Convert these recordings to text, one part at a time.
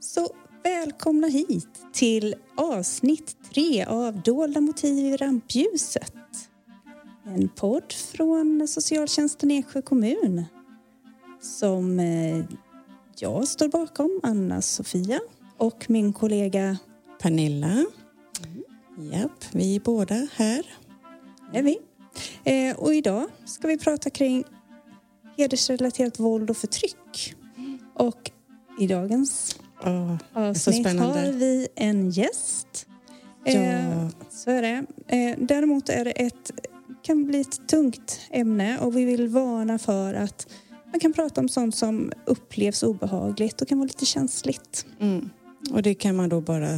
Så välkomna hit till avsnitt tre av Dolda motiv i rampljuset. En podd från socialtjänsten i Eksjö kommun som eh, jag står bakom, Anna-Sofia och min kollega Pernilla. Mm. Japp, vi är båda här. är vi. Eh, och idag ska vi prata kring hedersrelaterat våld och förtryck. Och i dagens Oh, avsnitt har vi en gäst. Ja. Eh, så är det. Eh, däremot är det ett, kan bli ett tungt ämne och vi vill varna för att man kan prata om sånt som upplevs obehagligt och kan vara lite känsligt. Mm. Och det kan man då bara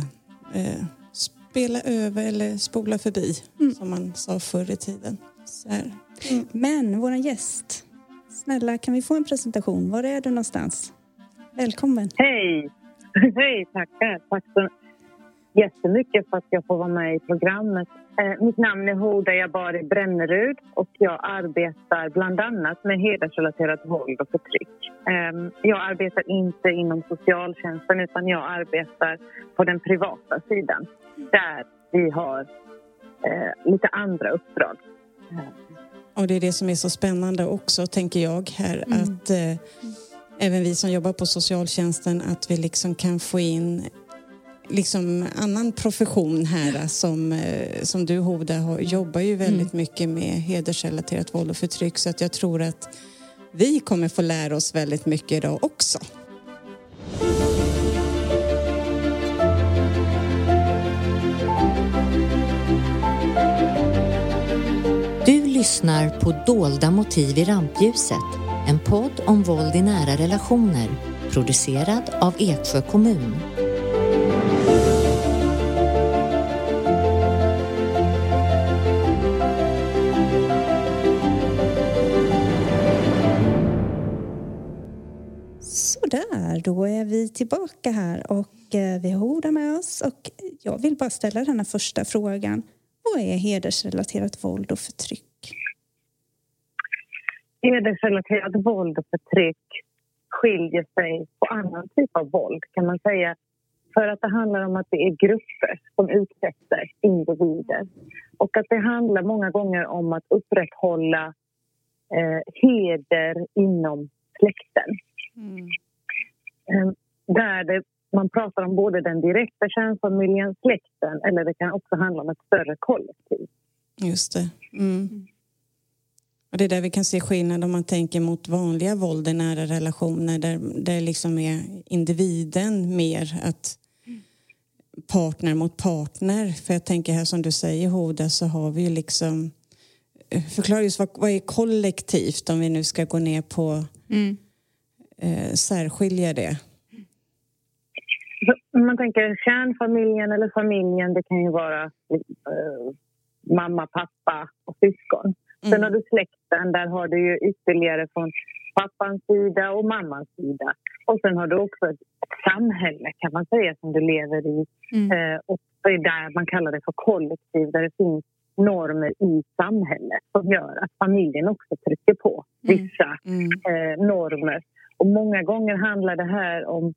eh, spela över eller spola förbi, Mm. som man sa förr i tiden. Så här. Men vår gäst, snälla kan vi få en presentation? Var är du någonstans? Välkommen. Hej! Hej, tackar. Tack så jättemycket för att jag får vara med i programmet. Eh, mitt namn är Hoda Jabari Brännerud och jag arbetar bland annat med hedersrelaterat våld och förtryck. Eh, jag arbetar inte inom socialtjänsten utan jag arbetar på den privata sidan där vi har eh, lite andra uppdrag. Och det är det som är så spännande också, tänker jag här, Mm. att eh, även vi som jobbar på socialtjänsten, att vi liksom kan få in liksom annan profession här som, eh, som du Hoda har, jobbar ju väldigt mycket med hedersrelaterat våld och förtryck. Så att jag tror att vi kommer få lära oss väldigt mycket idag också. Du lyssnar på Dolda motiv i rampljuset, en podd om våld i nära relationer, producerad av Eksjö kommun. Sådär, då är vi tillbaka här och eh, vi har Hoda med oss och jag vill bara ställa den här första frågan. Vad är hedersrelaterat våld och förtryck? Hedersrelaterat våld och förtryck skiljer sig på annan typ av våld kan man säga. För att det handlar om att det är grupper som utsätter individer. Och att det handlar många gånger om att upprätthålla eh, heder inom släkten. Eh, där det, man pratar om både den direkta kärnfamiljen, släkten eller det kan också handla om ett större kollektiv. Just det. Mm. Och det är där vi kan se skillnad om man tänker mot vanliga våld i nära relationer där det liksom är individen mer att partner mot partner. För jag tänker här som du säger Hoda så har vi ju liksom Förklara just vad, vad är kollektivt om vi nu ska gå ner på eh, särskilja det. Om man tänker kärnfamiljen eller familjen, det kan ju vara eh, mamma, pappa och syskon. Sen Mm. har du släkten, där har du ju ytterligare från pappans sida och mammans sida. Och sen har du också ett, samhälle kan man säga som du lever i. Eh, och det är där man kallar det för kollektiv, där det finns normer i samhället som gör att familjen också trycker på vissa Mm. eh, normer. Och många gånger handlar det här om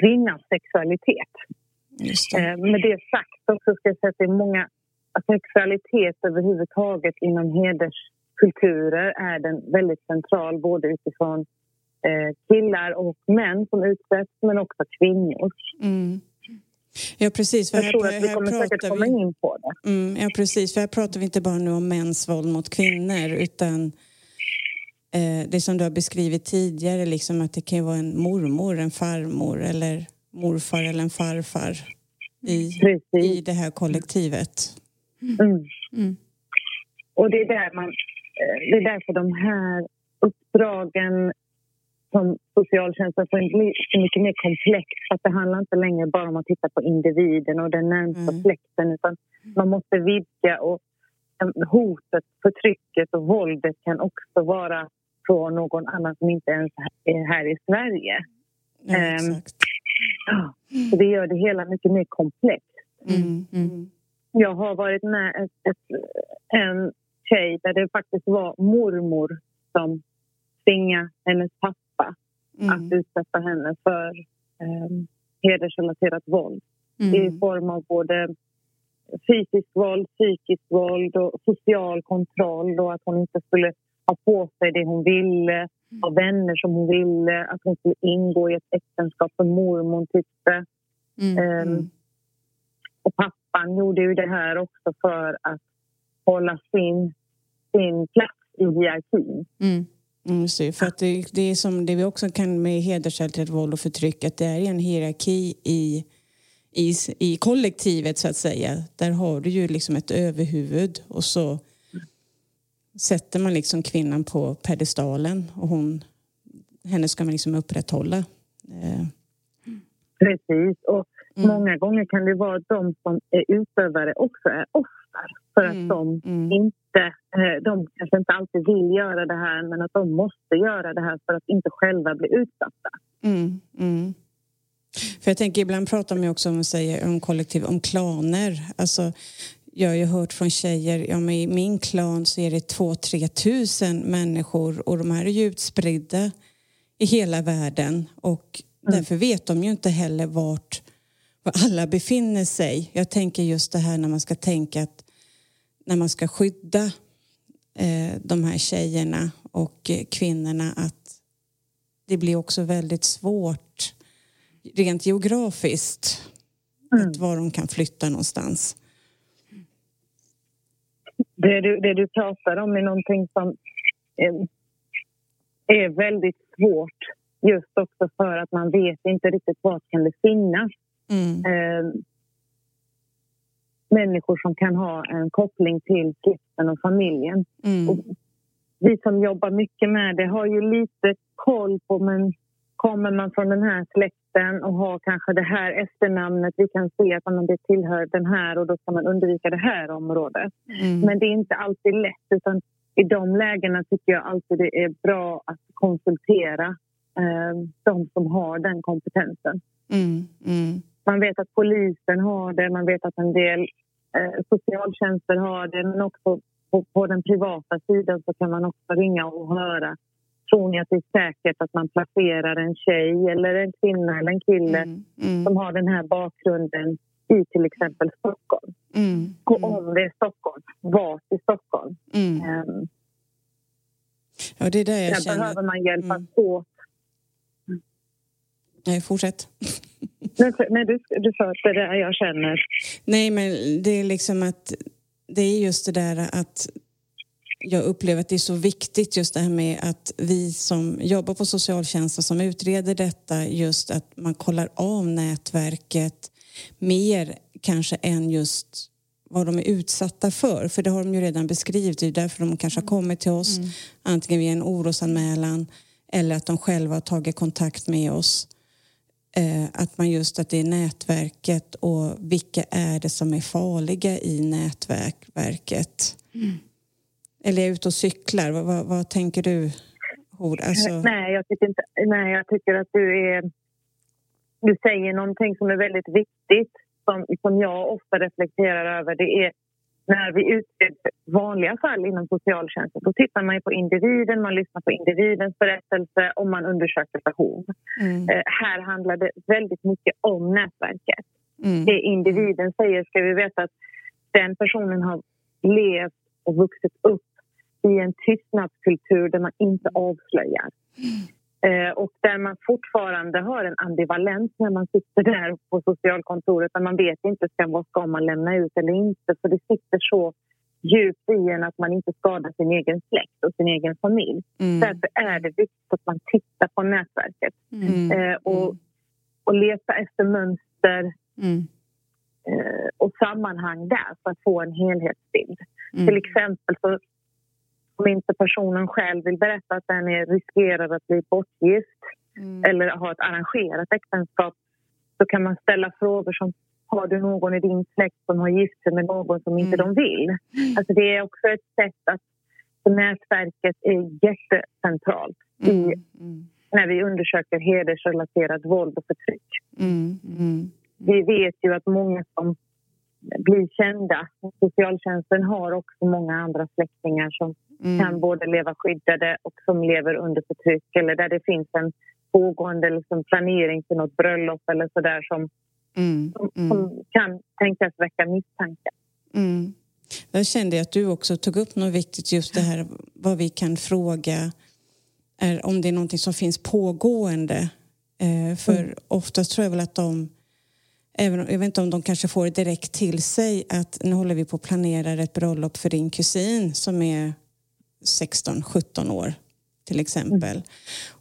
kvinnans sexualitet. Just det. Eh, med det sagt också ska jag säga att det är många sexualitet överhuvudtaget inom hederskulturer är den väldigt central både utifrån eh, killar och män som utsätts men också kvinnor. Mm. Ja precis. För Jag här, tror att vi kommer säkert komma vi- in på det. Mm, ja, precis. För här pratar vi inte bara nu om mäns våld mot kvinnor utan eh, det som du har beskrivit tidigare, liksom att det kan vara en mormor, en farmor eller morfar eller en farfar i, Precis. i det här kollektivet. Mm. Mm. Och det är, där man, eh, det är därför de här uppdragen som socialtjänsten får bli så mycket mer komplext. Att det handlar inte längre bara om att titta på individen och den närmsta Mm. släkten utan man måste vidga och hotet, förtrycket och våldet kan också vara från någon annan som inte ens är här i Sverige. Ja. Ja, Så det gör det hela mycket mer komplext. Mm, mm. Jag har varit med ett, ett, en tjej där det faktiskt var mormor som tvingade hennes pappa Mm. att utsätta henne för eh, hedersrelaterat våld Mm. i form av både fysiskt våld, psykiskt våld och social kontroll och att hon inte skulle ha på sig det hon ville, ha vänner som hon ville, att hon skulle ingå i ett äktenskap som mormor tyckte. Mm. Mm. Och pappan gjorde ju det här också för att hålla sin, sin plats i hierarkin. Mm. Mm, det, för att det, det är som det vi också kan med hedersrelaterat våld och förtryck att det är en hierarki i, i, i kollektivet så att säga. Där har du ju liksom ett överhuvud och så sätter man liksom kvinnan på pedestalen och hon, henne ska man liksom upprätthålla. Eh, Precis. Och Mm. många gånger kan det vara att de som är utövare också är offer för att Mm, de mm. inte, eh, de kanske inte alltid vill göra det här men att de måste göra det här för att inte själva bli utsatta. Mm, mm. För jag tänker ibland pratar man ju också om, säger, om kollektiv, om klaner. Alltså, jag har ju hört från tjejer, ja men i min klan så är det två, tre tusen människor och de här är ju utspridda i hela världen och därför vet de ju inte heller vart, var alla befinner sig. Jag tänker just det här när man ska tänka att när man ska skydda eh, de här tjejerna och eh, kvinnorna att det blir också väldigt svårt rent geografiskt att var de kan flytta någonstans. Det du, det du pratar om är någonting som eh, är väldigt svårt just också för att man vet inte riktigt kan det finnas. Mm. Eh, människor som kan ha en koppling till släkten och familjen. Mm. Och vi som jobbar mycket med det har ju lite koll på men kommer man från den här släkten och har kanske det här efternamnet, vi kan se att man tillhör den här och då ska man undvika det här området. Mm. Men det är inte alltid lätt utan i de lägena tycker jag alltid det är bra att konsultera eh, de som har den kompetensen. Mm. Mm. Man vet att polisen har det, man vet att en del eh, socialtjänster har det men också på, på den privata sidan så kan man också ringa och höra. Tror ni att det är säkert att man placerar en tjej eller en kvinna eller en kille Mm. Mm. som har den här bakgrunden i till exempel Stockholm? Mm. Och om det är Stockholm, vart i Stockholm? Mm. Ehm, Ja, det är där jag där känner. behöver man hjälpas Mm. åt. Nej, fortsätt. Men du, du sa att det är det jag känner. Nej, men det är liksom att det är just det där att jag upplever att det är så viktigt just det här med att vi som jobbar på socialtjänsten som utreder detta just att man kollar av nätverket mer kanske än just vad de är utsatta för. För det har de ju redan beskrivit. Det är därför de kanske har kommit till oss antingen via en orosanmälan eller att de själva har tagit kontakt med oss. Eh, att man just att det är nätverket och vilka är det som är farliga i nätverket. Eller är jag ute och cyklar? Vad, vad, vad tänker du? Alltså, Nej, jag tycker inte, nej, jag tycker att du är... Du säger någonting som är väldigt viktigt som, som jag ofta reflekterar över. Det är när vi utreder vanliga fall inom socialtjänsten då tittar man på individen, man lyssnar på individens berättelse och man undersöker behov. mm, Eh, här handlar det väldigt mycket om nätverket. mm, Det individen säger ska vi veta att den personen har levt och vuxit upp i en tystnadskultur där man inte avslöjar. Eh, och där man fortfarande har en ambivalens när man sitter där på socialkontoret där man vet inte ska, vad ska man lämna ut eller inte. För det sitter så djupt i en att man inte skadar sin egen släkt och sin egen familj. mm, Därför är det viktigt att man tittar på nätverket mm, eh, och, och leta efter mönster mm, eh, och sammanhang där för att få en helhetsbild. mm, Till exempel så om inte personen själv vill berätta att den är riskerar att bli bortgift mm, eller har ett arrangerat äktenskap så kan man ställa frågor som har du någon i din släkt som har gift sig med någon som inte Mm. de vill? Alltså det är också ett sätt att nätverket är jättecentralt i, mm, mm, när vi undersöker hedersrelaterat våld och förtryck. mm, mm, Vi vet ju att många som blir kända, socialtjänsten har också många andra släktingar som mm, kan både leva skyddade och som lever under förtryck eller där det finns en pågående liksom planering för något bröllop eller sådär som, Mm, som, mm, som kan tänkas väcka misstankar. mm. Jag kände att du också tog upp något viktigt, just det här vad vi kan fråga är om det är någonting som finns pågående. Eh, för oftast tror jag väl att de, även, jag vet inte om de kanske får direkt till sig att nu håller vi på att planera ett bröllop för din kusin som är 16-17 år till exempel.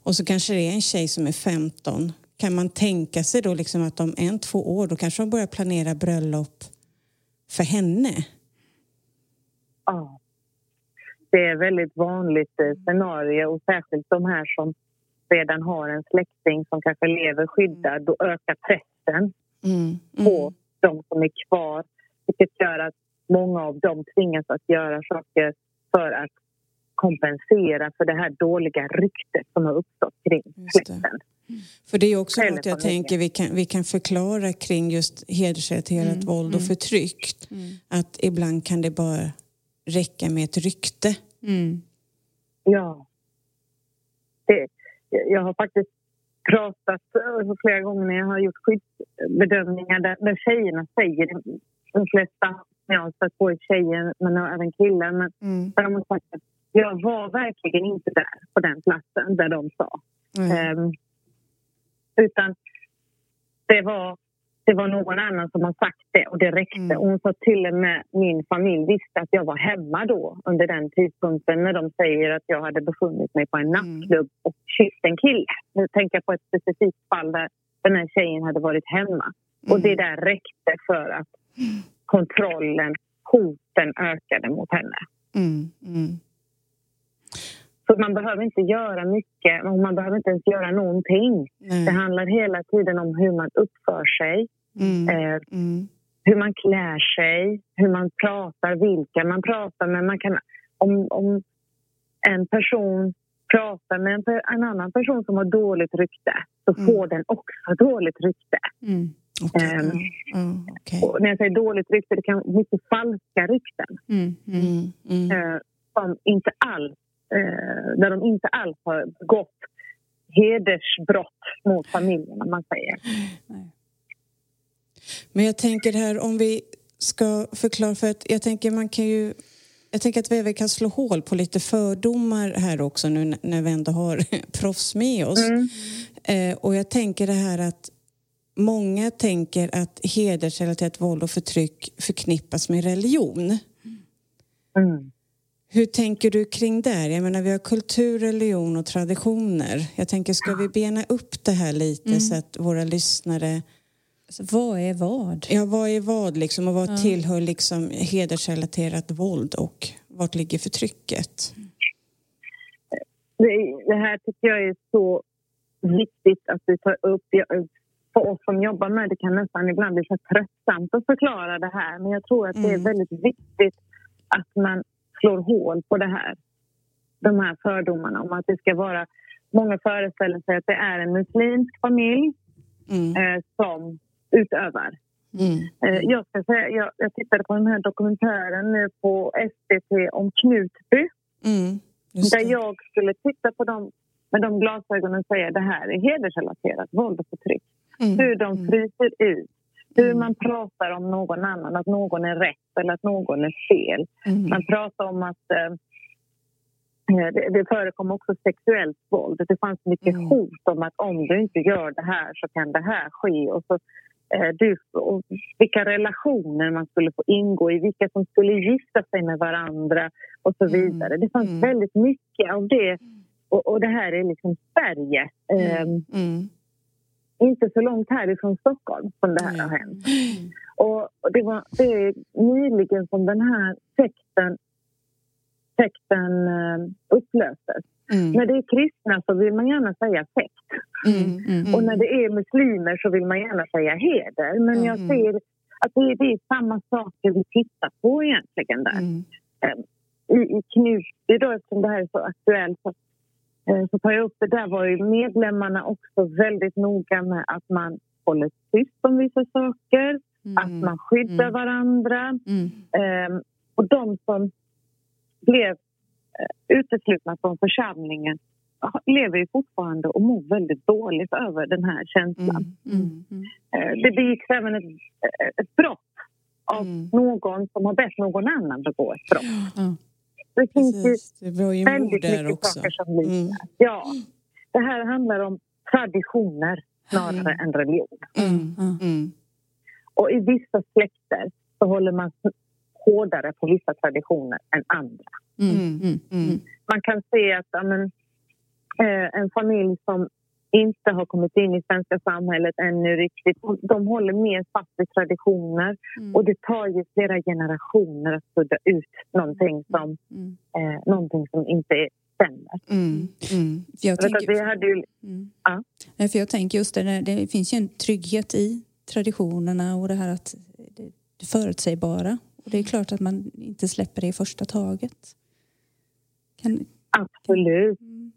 Och så kanske det är en tjej som är 15. Kan man tänka sig då liksom att om en, två år då kanske de börjar planera bröllop för henne? Ja. Det är väldigt vanligt eh, scenario och särskilt de här som redan har en släkting som kanske lever skyddad. Då ökar pressen Mm, på mm, de som är kvar vilket gör att många av dem tvingas att göra saker för att kompensera för det här dåliga ryktet som har uppstått kring släkten. För det är också Eller något jag tänker vi kan, vi kan förklara kring just hedersrelaterat Mm, våld och mm. förtryck. Att ibland kan det bara räcka med ett rykte. Mm. Ja. Det, jag har faktiskt pratat eh, flera gånger när jag har gjort skyddsbedömningar där, där tjejerna säger, de flesta jag har stött på är tjejer men även killar, men Mm. där de har sagt att jag var verkligen inte där på den platsen där de sa. Mm. Ehm, utan det var, det var någon annan som har sagt det och det räckte. Mm. Och hon sa till och med min familj visste att jag var hemma då under den tidpunkten när de säger att jag hade befunnit mig på en Mm. nattklubb och kysst en kille. Nu tänker jag på ett specifikt fall där den här tjejen hade varit hemma. Och Mm. det där räckte för att kontrollen, hoten ökade mot henne. Mm. Mm. Så man behöver inte göra mycket, och man behöver inte ens göra någonting. Det Nej. handlar hela tiden om hur man uppför sig, Mm. eh, Mm. hur man klär sig, hur man pratar, vilka man pratar med. Man kan, om, om en person pratar med en, en annan person som har dåligt rykte så Mm. får den också dåligt rykte. Mm. Okej. Ehm. ja, ja, okej. Och när jag säger dåligt rykte, det kan vara mycket falska rykten Mm. Mm. Mm. Mm. eh, som inte alls, eh, där de inte alls har begått hedersbrott mot familjen, om man säger. Men jag tänker här om vi ska förklara för att jag tänker man kan ju jag tänker att vi även kan slå hål på lite fördomar här också nu när vi ändå har proffs med oss. Mm. Eh, och jag tänker det här att många tänker att hedersrelaterat våld och förtryck förknippas med religion. Mm. Hur tänker du kring det? Jag menar, vi har kultur, religion och traditioner. Jag tänker, ska vi bena upp det här lite så att våra lyssnare... Så vad är vad? Ja, vad är vad liksom och vad tillhör liksom hedersrelaterat våld och vart ligger förtrycket? Det, det här tycker jag är så viktigt att vi tar upp. Jag, för oss som jobbar med det kan nästan ibland bli så tröttsamt att förklara det här. Men jag tror att det är Mm. väldigt viktigt att man slår hål på det här. De här fördomarna om att det ska vara... Många föreställer sig att det är en muslimsk familj Mm. eh, som utövar. Mm. Eh, jag, ska säga, jag, jag tittade på den här dokumentären nu på SVT om Knutby. Mm. Där jag skulle titta på dem med de glasögonen och säga det här är hedersrelaterat våld och förtryck. Mm. Hur de fryser ut, hur Mm. man pratar om någon annan, att någon är rätt eller att någon är fel. Mm. Man pratar om att eh, eh, det, det förekommer också sexuellt våld. Det fanns mycket Mm. hot om att om du inte gör det här så kan det här ske. Och så, du, och vilka relationer man skulle få ingå i, vilka som skulle gifta sig med varandra och så Mm. vidare. Det fanns Mm. väldigt mycket av det. Och, och det här är liksom Sverige. Eh, Mm. inte så långt härifrån Stockholm som det här har hänt. Och och det var det är nyligen som den här sekten, sekten eh, upplöstes. Mm. När det är kristna så vill man gärna säga sekt. Mm. Mm. Och när det är muslimer så vill man gärna säga heder. Men jag Mm. ser att det är, det är samma saker vi tittar på egentligen där. Mm. I, i Knutby då, eftersom det här är så aktuellt så, eh, så tar jag upp det. Där var ju medlemmarna också väldigt noga med att man håller tyst om vissa saker, att man skyddar Mm. varandra. Mm. Ehm, och de som blev uteslutna från församlingen lever ju fortfarande och mår väldigt dåligt över den här känslan. Mm. Mm. Eh, det begicks även ett, ett brott av Mm. någon som har bett någon annan begå ett brott. Ja. Det finns ju. Det var ju väldigt mycket också. saker som liknar. Mm. Ja, det här handlar om traditioner snarare än religion. Mm. Mm. Och i vissa släkter så håller man hårdare på vissa traditioner än andra. Mm. Mm. Mm. Mm. Man kan se att ja, men, eh, en familj som inte har kommit in i svenska samhället ännu riktigt, de håller mer fast vid traditioner Mm. och det tar ju flera generationer att sudda ut någonting som, Mm. eh, någonting som inte stämmer. Mm. Mm. För jag tänker, vi hade ju, mm. Ja. Nej, för jag tänker just det, det finns ju en trygghet i traditionerna och det här att det förutsägbara. Och det är klart att man inte släpper det i första taget. Kan, absolut. mm.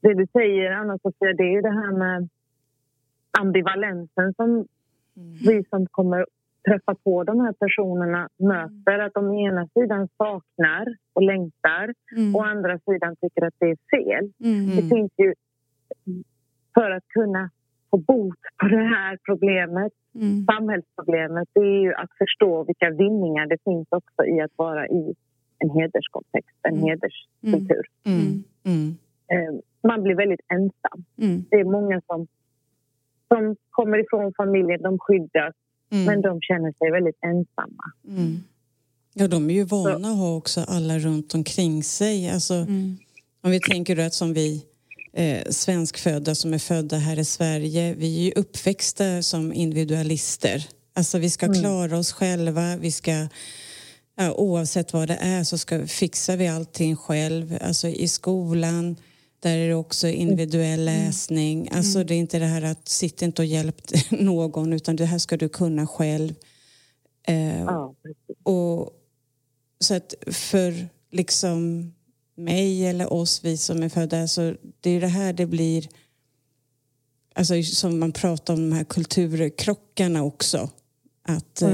Det du säger, Anna Sofia, det är det här med ambivalensen som vi som kommer träffa på de här personerna möter. Att de å ena sidan saknar och längtar Mm. och andra sidan tycker att det är fel. Mm. Det finns ju, för att kunna få bot på det här problemet, Mm. samhällsproblemet, det är ju att förstå vilka vinningar det finns också i att vara i en hederskontext, en Mm. hederskultur. Mm. Mm. Eh, Man blir väldigt ensam. Mm. Det är många som, som kommer ifrån familjen, de skyddas, Mm. men de känner sig väldigt ensamma. Mm. Ja, de är ju vana att ha också alla runt omkring sig. Alltså, Mm. Om vi tänker att som vi eh, svenskfödda som är födda här i Sverige, vi är ju uppväxta som individualister. Alltså vi ska Mm. klara oss själva, vi ska ja, oavsett vad det är så ska, fixar vi allting själv. Alltså i skolan, där är det också individuell läsning. Alltså det är inte det här att sitta inte och hjälp någon utan det här ska du kunna själv. Eh, och så att för liksom mig eller oss, vi som är födda, så det är det här det blir alltså som man pratar om de här kulturkrockarna också. Att, eh,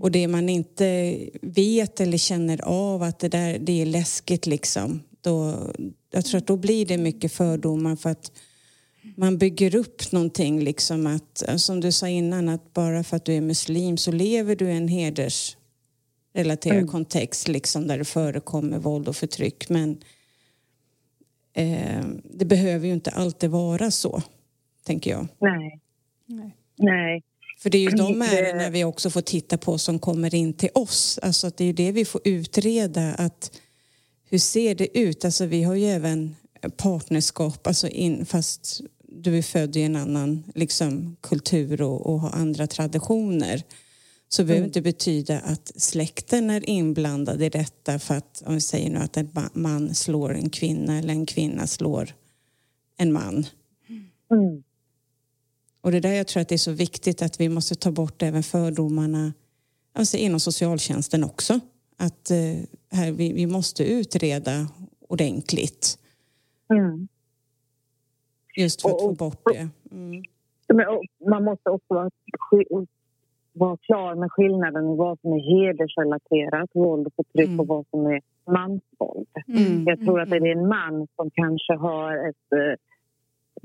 Och det man inte vet eller känner av att det där det är läskigt liksom. Då, jag tror att då blir det mycket fördomar för att man bygger upp någonting liksom att, som du sa innan, att bara för att du är muslim så lever du i en hedersrelaterad kontext liksom där det förekommer våld och förtryck. Men eh, det behöver ju inte alltid vara så, tänker jag. Nej. Nej. Nej. För det är ju de Det- ärendena vi också får titta på som kommer in till oss. Alltså att det är ju det vi får utreda. Att hur ser det ut? Alltså vi har ju även partnerskap, alltså in, fast du är född i en annan liksom, kultur och, och har andra traditioner. Så behöver inte betyda att släkten är inblandad i detta för att om vi säger nu att en ma- man slår en kvinna eller en kvinna slår en man. Mm. Och det är där jag tror att det är så viktigt att vi måste ta bort även fördomarna alltså inom socialtjänsten också. Att eh, här, vi, vi måste utreda ordentligt Mm. just för att Och- få bort det. Mm. Man måste också vara, vara klar med skillnaden i vad som är hedersrelaterat våld och förtryck Mm. och vad som är mansvåld. Mm. Jag tror att det är en man som kanske har ett eh,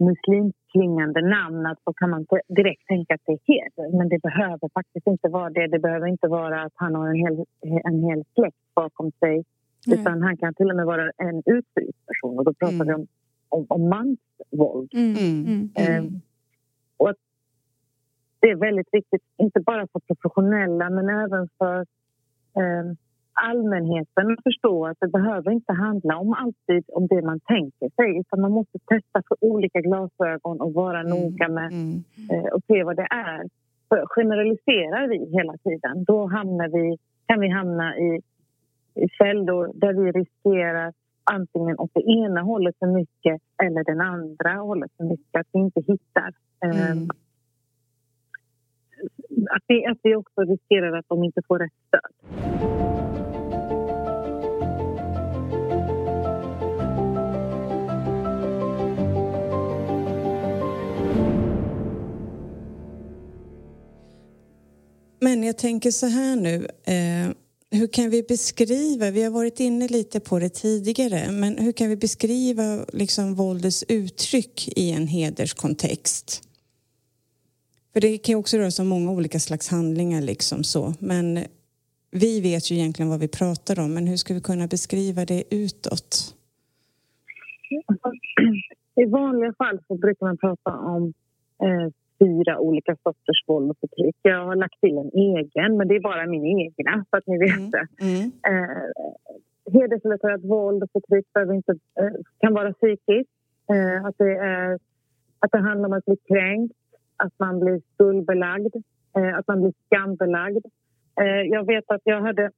muslimklingande namn att då kan man direkt tänka att det är heder. Men det behöver faktiskt inte vara det. Det behöver inte vara att han har en hel, en hel släkt bakom sig. Nej. Utan han kan till och med vara en utfryst person. Och då pratar Mm. vi om, om, om mansvåld. Mm. Mm. Mm. Eh, och att det är väldigt viktigt, inte bara för professionella men även för eh, allmänheten att förstå att det behöver inte handla om alltid om det man tänker sig utan man måste testa för olika glasögon och vara noga med Mm. eh, och se vad det är. För generaliserar vi hela tiden då hamnar vi, kan vi hamna i, i fällor där vi riskerar antingen åt det ena hållet för mycket eller den andra hållet för mycket. Att vi inte hittar. eh, Mm. Att, vi, att vi också riskerar att de inte får rätt stöd. Men jag tänker så här nu. Eh, hur kan vi beskriva, vi har varit inne lite på det tidigare, men hur kan vi beskriva liksom våldets uttryck i en hederskontext? För det kan ju också röra sig om många olika slags handlingar liksom så, men vi vet ju egentligen vad vi pratar om, men hur ska vi kunna beskriva det utåt? I vanliga fall så brukar man prata om eh, fyra olika sorters våld och förtryck. Jag har lagt till en egen, men det är bara min egna så att ni vet det. Mm. Mm. Eh, hedersrelaterat våld och förtryck inte, eh, kan vara psykiskt. Eh, att, det är, att det handlar om att bli kränkt, att man blir skuldbelagd, eh, att man blir skambelagd. Eh, jag vet att jag hade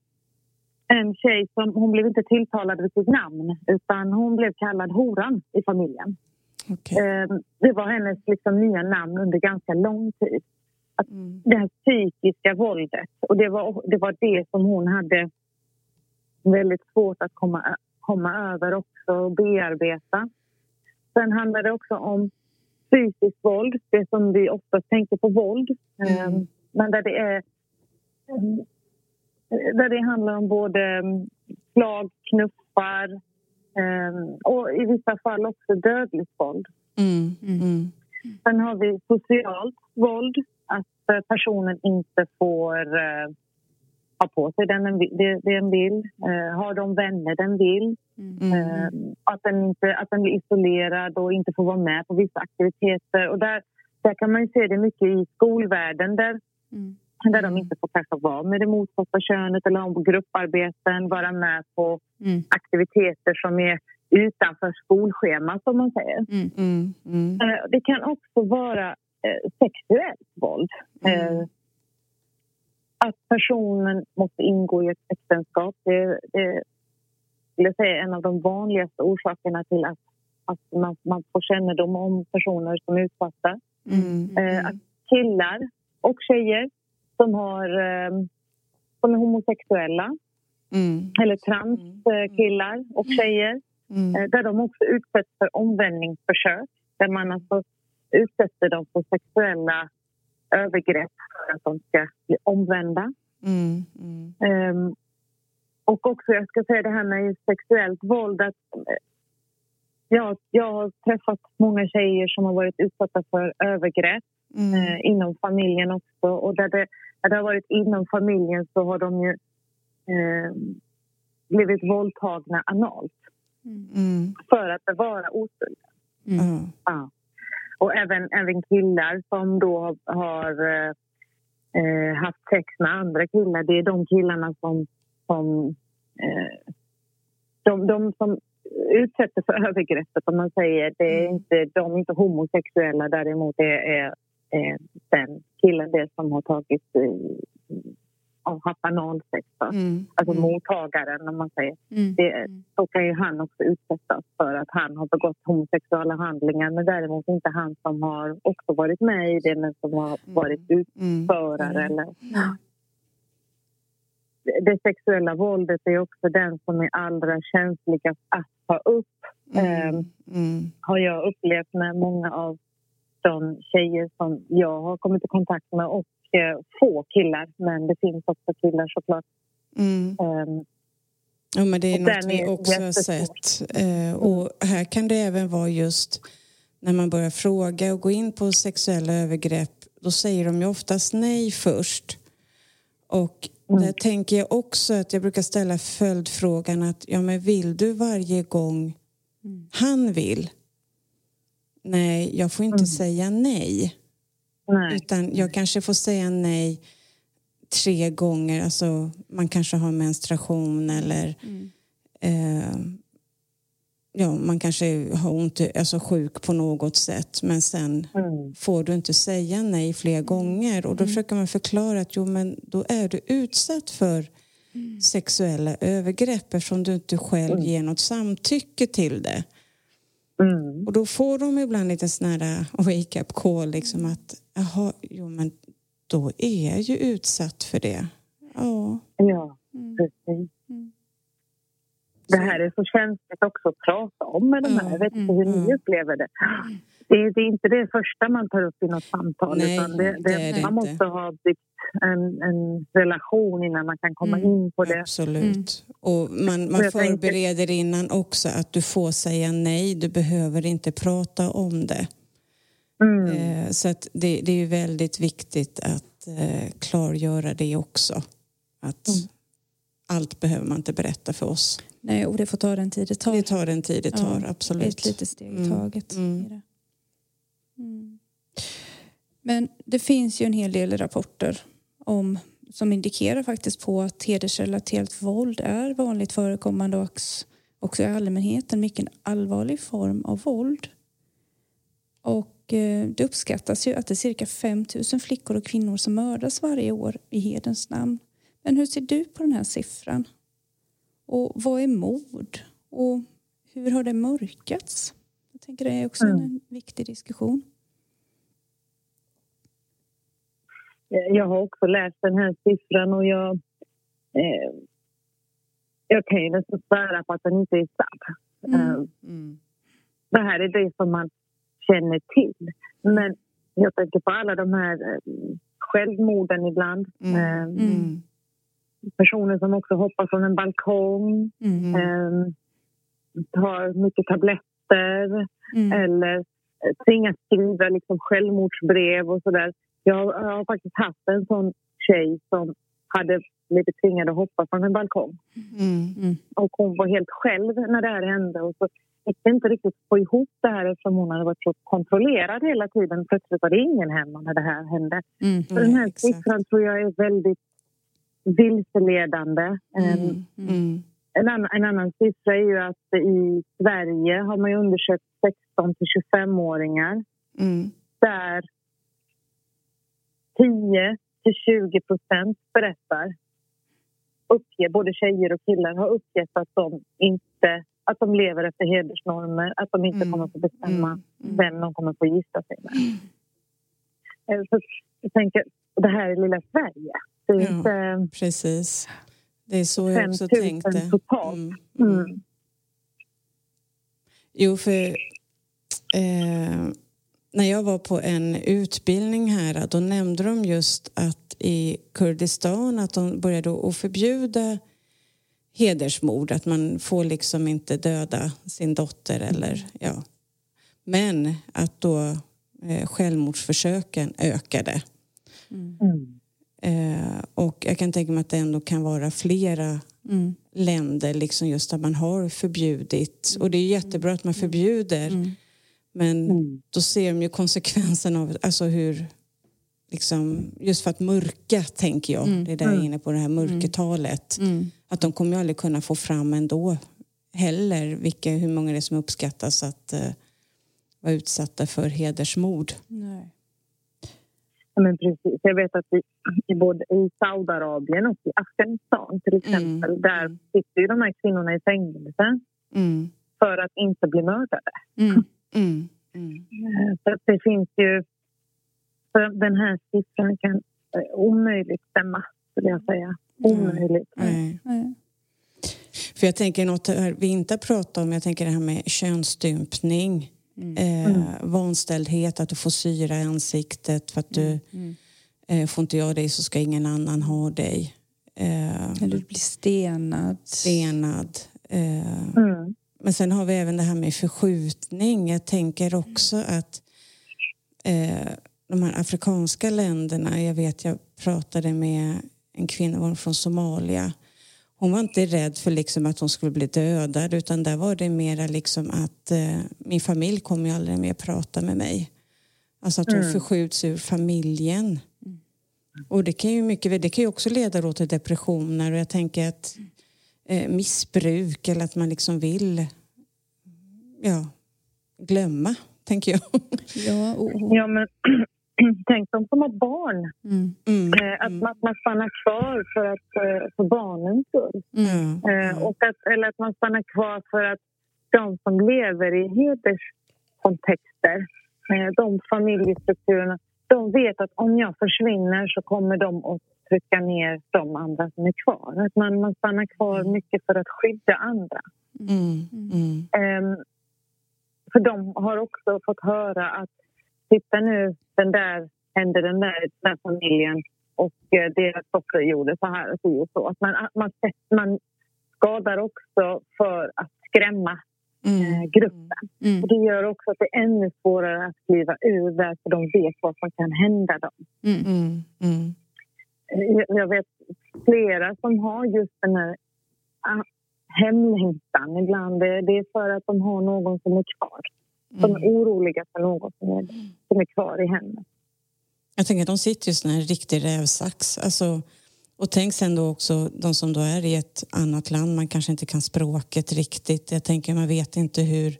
en tjej som hon blev inte tilltalad vid sitt namn utan hon blev kallad horan i familjen. Okay. Ehm, det var hennes liksom nya namn under ganska lång tid. Att mm. Det här psykiska våldet, och det var, det var det som hon hade väldigt svårt att komma, komma över också och bearbeta. Sen handlar det också om fysiskt våld, det som vi ofta tänker på våld. Mm. Ehm, men där det är där det handlar om både mm, slag, knuffar, Ehm, och i vissa fall också dödligt våld. Mm, mm. mm. Sen har vi socialt våld, att eh, personen inte får uh, ha på sig den, det, den vill, uh, har de vänner den vill. Mm. Uh, att, den inte, att den blir isolerad och inte får vara med på vissa aktiviteter. Och där, där kan man se det mycket i skolvärlden där, mm. där de inte får kanske vara med det motsatta könet eller ha grupparbeten, vara med på mm. aktiviteter som är utanför skolschemat, som man säger. Mm, mm, mm. Eh, det kan också vara eh, sexuellt våld. Mm. Eh, att personen måste ingå i ett äktenskap det, det skulle säga är en av de vanligaste orsakerna till att, att man, man får kännedom om personer som är utsatta. Mm, att killar och tjejer som, har, som är homosexuella Mm. Eller transkillar och tjejer. Mm. Eh, där de också utsätts för omvändningsförsök. Där man alltså utsätter dem för sexuella övergrepp för att de ska bli omvända. Mm. Um, och också, jag ska säga det här med sexuellt våld. Att, eh, ja, jag har träffat många tjejer som har varit utsatta för övergrepp mm. eh, inom familjen också. Och där det, där det har varit inom familjen så har de ju eh, blivit våldtagna analt mm. för att bevara oskulden. Mm. Ja. Och även, även killar som då har eh, haft sex med andra killar, det är de killarna som, som eh, de, de som utsätter för övergreppet, om man säger. Det är mm. inte, de är inte homosexuella, däremot är, är, är den killen det som har tagit av haft analsex. Mm. Alltså mm. mottagaren, om man säger. Mm. Det, mm. så kan ju han också utsättas för att han har begått homosexuella handlingar men däremot inte han som har också varit med i det men som har mm. varit utförare. Eller, det sexuella våldet är också den som är allra känsligast att ta upp. Mm. Mm. har jag upplevt med många av de tjejer som jag har kommit i kontakt med och få killar, men det finns också killar såklart. Mm. Um, ja, men det är något vi också har sett. Eh, och här kan det även vara just när man börjar fråga och gå in på sexuella övergrepp, då säger de ju oftast nej först. Och mm. där tänker jag också att jag brukar ställa följdfrågan att ja men vill du varje gång mm. han vill? Nej, jag får inte mm. säga nej. Nej. Utan jag kanske får säga nej tre gånger. Alltså, man kanske har menstruation eller mm. eh, ja, man kanske har ont, alltså sjuk på något sätt men sen mm. får du inte säga nej fler gånger och då mm. försöker man förklara att jo men då är du utsatt för mm. sexuella övergrepp eftersom du inte själv mm. ger något samtycke till det. Mm. Och då får de ibland lite sån här wake-up call liksom att jaha, jo men då är jag ju utsatt för det. Ja. Ja, mm. precis. Mm. Det här är så känsligt också att prata om med de här. Jag vet inte hur ni mm. upplever det. Det, det, är inte det första man tar upp i något samtal. Nej, utan det, det, det man måste inte. ha byggt en, en relation innan man kan komma Mm, in på det. Absolut. Och man, man förbereder innan också att du får säga nej, du behöver inte prata om det. Mm. Eh, så att det, det är ju väldigt viktigt att eh, klargöra det också. Att Mm. allt behöver man inte berätta för oss. Nej, och det får ta den tid det tar. Det tar den tid det tar, Ja, absolut. Ett litet steg i Mm, taget. mm. Mm. Men det finns ju en hel del rapporter om, som indikerar faktiskt på att hedersrelaterat våld är vanligt förekommande och också- också i allmänhet en mycket allvarlig form av våld. Och eh, det uppskattas ju att det är cirka 5 000 flickor och kvinnor som mördas varje år i hederns namn. Men hur ser du på den här siffran? Och vad är mord? Och hur har det mörkats? Jag tänker det är också en Mm. viktig diskussion. Jag har också läst den här siffran och jag, eh, jag kan ju nästan svära på att den inte är sann. Mm. Eh, Mm. det här är det som man känner till. Men jag tänker på alla de här eh, självmorden ibland. Mm. Eh, Mm. personer som också hoppar från en balkong, Mm. eh, tar mycket tabletter Mm. eller eh, tvingas skriva liksom självmordsbrev och sådär. Jag, jag har faktiskt haft en sån tjej som hade blivit tvingad att hoppa från en balkong. Mm. Och hon var helt själv när det här hände. Och så gick det inte riktigt få ihop det här eftersom hon hade varit så kontrollerad hela tiden. Plötsligt var det ingen hemma när det här hände. Mm. Så den här siffran tror jag är väldigt vilseledande. Mm. Mm. En, annan, en annan siffra är ju att i Sverige har man ju undersökt 16 till 25-åringar Mm. där 10 till 20 procent berättar uppger, både tjejer och killar har uppgett att de inte att de lever efter hedersnormer, att de inte Mm. kommer få bestämma Mm. Mm. vem de kommer få gifta sig med. Eh, Så jag tänker, det här är lilla Sverige. Det är Ja. inte... Precis. Det är så jag 5 också 000 tänkte. totalt. Mm. Mm. Mm. Jo, för eh, när jag var på en utbildning här då nämnde de just att i Kurdistan att de började att förbjuda hedersmord, att man får liksom inte döda sin dotter eller ja. Men att då eh, självmordsförsöken ökade. Mm. Eh, och jag kan tänka mig att det ändå kan vara flera Mm. länder liksom just där man har förbjudit. Och det är jättebra att man förbjuder. Mm. Men Mm. då ser de ju konsekvensen av alltså hur liksom, just för att mörka tänker jag. Mm. Det är där jag är inne på det här mörkertalet. Mm. Att de kommer ju aldrig kunna få fram ändå heller vilka, hur många det är som uppskattas att uh, vara utsatta för hedersmord. Nej. Ja, men precis. Jag vet att i, i både i Saudiarabien och i Afghanistan till exempel, Mm. där sitter ju de här kvinnorna i fängelse Mm. för att inte bli mördade. Mm. Mm. Mm. Så att det finns ju... Så den här siffran kan eh, omöjligt stämma, skulle jag säga. Omöjligt. Nej. Nej. För jag tänker något vi inte har pratat om, jag tänker det här med könsstympning. Eh, Vanställdhet, att du får syra i ansiktet för att du Mm. eh, får inte jag dig så ska ingen annan ha dig. Eh, Eller du blir stenad. stenad. Eh, Mm. Men sen har vi även det här med förskjutning. Jag tänker också att eh, de här afrikanska länderna, jag vet jag pratade med en kvinna från Somalia. Hon var inte rädd för liksom att hon skulle bli dödad utan där var det mera liksom att eh, min familj kommer ju aldrig mer prata med mig. Alltså att hon Mm. förskjuts ur familjen. Och det kan ju mycket, det kan ju också leda då till depressioner och jag tänker att eh, missbruk eller att man liksom vill ja, glömma, tänker jag. Ja, och, Ja, men tänk de som har barn. mm. Mm. Eh, att man, man stannar kvar för, att, eh, för barnens skull. Mm. Eh, och att, eller att man stannar kvar för att de som lever i hederskontexter, eh, de familjestrukturerna, de vet att om jag försvinner så kommer de att trycka ner de andra som är kvar. Att man, man stannar kvar mycket för att skydda andra. Mm. Mm. Ehm, för de har också fått höra att titta nu, den där hände den där, den där familjen och eh, deras dotter gjorde så här och så. Och så. Att man, man, man skadar också för att skrämma mm. eh, gruppen. Mm. Och det gör också att det är ännu svårare att kliva ur där för de vet vad som kan hända dem. Mm. Mm. Jag, vet flera som har just den här ah, hemlängtan ibland. Det, det är för att de har någon som är kvar. De är mm. oroliga för någon som är, som är kvar i hemmet. Jag tänker att de sitter just i en riktig rävsax. Alltså, och tänk sen då också de som då är i ett annat land, man kanske inte kan språket riktigt. Jag tänker man vet inte hur...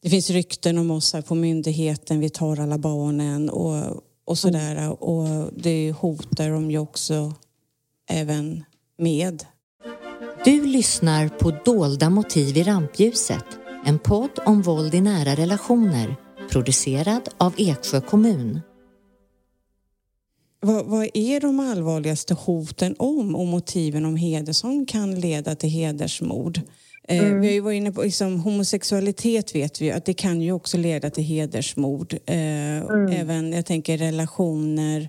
Det finns rykten om oss här på myndigheten, vi tar alla barnen och, och sådär. Mm. Och det hotar de ju också även med. Du lyssnar på Dolda motiv i rampljuset, en podd om våld i nära relationer, producerad av Eksjö kommun. Vad, vad, är de allvarligaste hoten om och motiven om heder som kan leda till hedersmord? Eh, mm. vi har ju varit inne på liksom, homosexualitet vet vi att det kan ju också leda till hedersmord. Eh, mm. Även, jag tänker relationer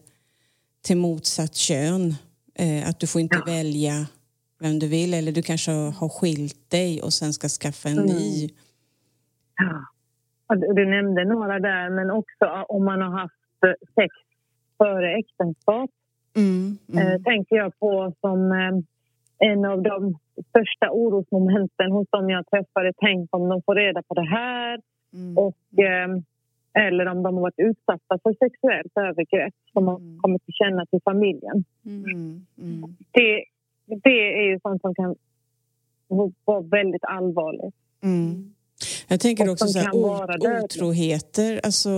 till motsatt kön. Eh, att du får inte ja. välja vem du vill eller du kanske har skilt dig och sen ska skaffa en mm. ny. Ja. Du nämnde några där, men också om man har haft sex före äktenskap. Mm, mm. Tänker jag på som en av de största orosmomenten hos dem jag träffade. Tänk om de får reda på det här. Mm. Och, eh, eller om de har varit utsatta för sexuellt övergrepp som har mm. kommit till känna till familjen. Mm, mm. Det, det är ju sånt som kan vara väldigt allvarligt. Jag tänker också så här, otroheter. Alltså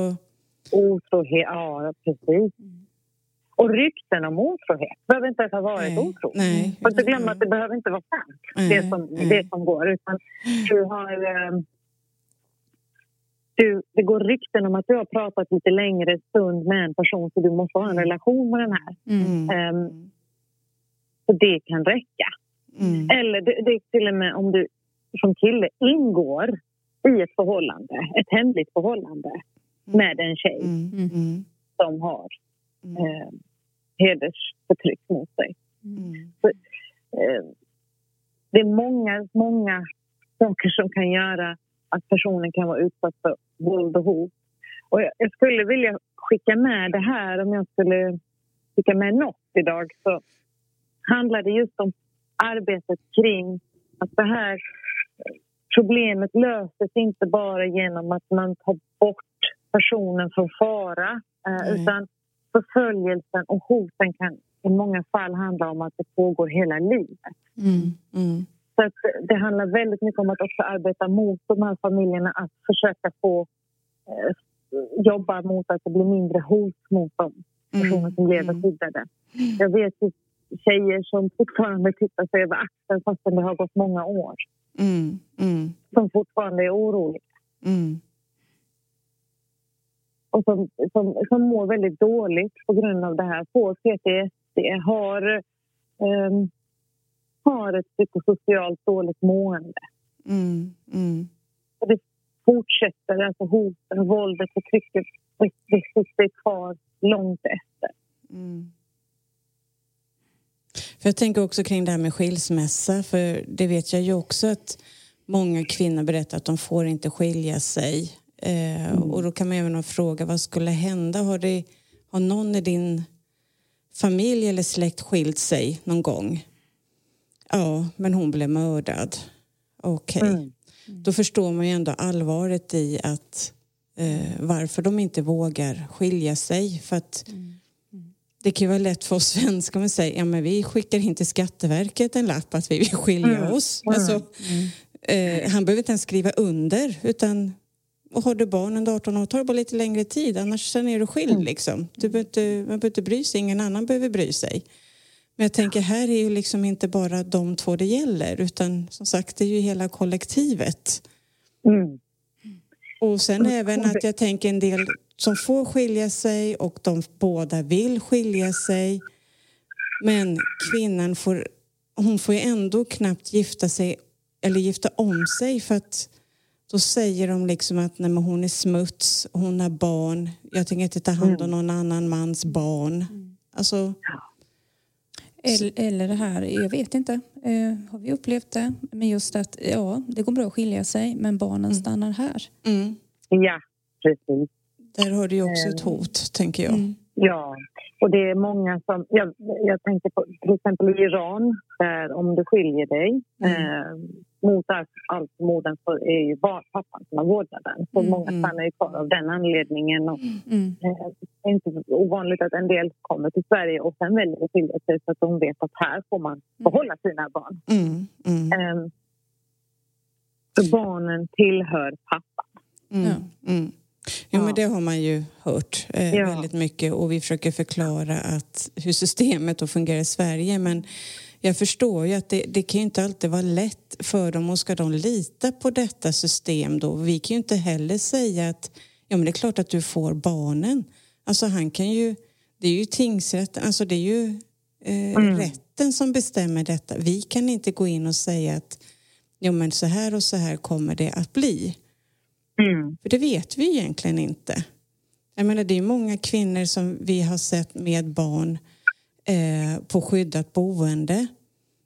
Otrohet, ja precis. Och rykten om otrohet behöver inte ens ha varit otrohet. Nej. Inte glömma att det behöver inte vara sant, det som, det som går. Utan du har... Eh, du, det går rykten om att du har pratat lite längre stund med en person så du måste ha en relation med den här. Mm. Um, så det kan räcka. Mm. Eller det, det är till och med om du som kille ingår i ett förhållande, ett hemligt förhållande Mm. med en tjej mm. mm. Mm. som har eh, hedersförtryck mot sig. Så, eh, det är många, många saker som kan göra att personen kan vara utsatt för våld och hot. Och jag, jag skulle vilja skicka med det här, om jag skulle skicka med något idag så handlar det just om arbetet kring att det här problemet löses inte bara genom att man tar bort personen från fara. Mm. Utan förföljelsen och hoten kan i många fall handla om att det pågår hela livet. Mm. Mm. Så det handlar väldigt mycket om att också arbeta mot de här familjerna att försöka få eh, jobba mot att det blir mindre hot mot de personer mm. som lever mm. skyddade. Jag vet ju tjejer som fortfarande tittar sig över axeln fastän det har gått många år. Mm. Mm. Som fortfarande är oroliga. Mm och som, som, som mår väldigt dåligt på grund av det här, får PTSD, har, um, har ett psykosocialt dåligt mående. Mm, mm. Och det fortsätter, alltså hoten, våldet, förtrycket, det, det sitter kvar långt efter. Mm. För jag tänker också kring det här med skilsmässa, för det vet jag ju också att många kvinnor berättar att de får inte skilja sig Eh, mm. Och då kan man även fråga vad skulle hända? Har, det, har någon i din familj eller släkt skilt sig någon gång? Ja, men hon blev mördad. Okej. Okay. Mm. Då förstår man ju ändå allvaret i att eh, varför de inte vågar skilja sig. För att mm. Det kan ju vara lätt för oss svenskar att säga ja men vi skickar in till Skatteverket en lapp att vi vill skilja mm. oss. Alltså, mm. eh, han behöver inte ens skriva under utan och har du barn under 18 år tar det bara lite längre tid annars sen är du skild mm. liksom. Du behöver inte, man behöver inte bry sig, ingen annan behöver bry sig. Men jag tänker här är ju liksom inte bara de två det gäller utan som sagt det är ju hela kollektivet. Mm. Och sen även att jag tänker en del som får skilja sig och de båda vill skilja sig. Men kvinnan får, hon får ju ändå knappt gifta sig eller gifta om sig för att då säger de liksom att nej, hon är smuts, hon har barn, jag tänker inte ta hand om någon annan mans barn. Alltså, Eller, eller det här, jag vet inte, eh, har vi upplevt det? Men just att ja, det går bra att skilja sig men barnen stannar här. mm, Ja, precis. där har du ju också ett hot, tänker jag. Mm. Ja, och det är många som... Jag, jag tänker på till exempel Iran, där om du skiljer dig eh, mot allt, allt så är ju pappan som har vårdnaden. Så Mm, många stannar ju kvar av den anledningen. Och, Mm. eh, det är inte ovanligt att en del kommer till Sverige och sen väljer att skilja sig för att de vet att här får man behålla sina barn. Mm, mm, Eh, så barnen tillhör pappan. mm, mm. Jo, Ja. men det har man ju hört eh, Ja. väldigt mycket och vi försöker förklara att, hur systemet då fungerar i Sverige. Men jag förstår ju att det, det kan inte alltid vara lätt för dem och ska de lita på detta system då? Vi kan ju inte heller säga att ja, men det är klart att du får barnen. Alltså han kan ju, det är ju tingsrätten, alltså det är ju eh, rätten som bestämmer detta. Vi kan inte gå in och säga att jo, men så här och så här kommer det att bli. Mm. För det vet vi egentligen inte. Jag menar, det är många kvinnor som vi har sett med barn eh, på skyddat boende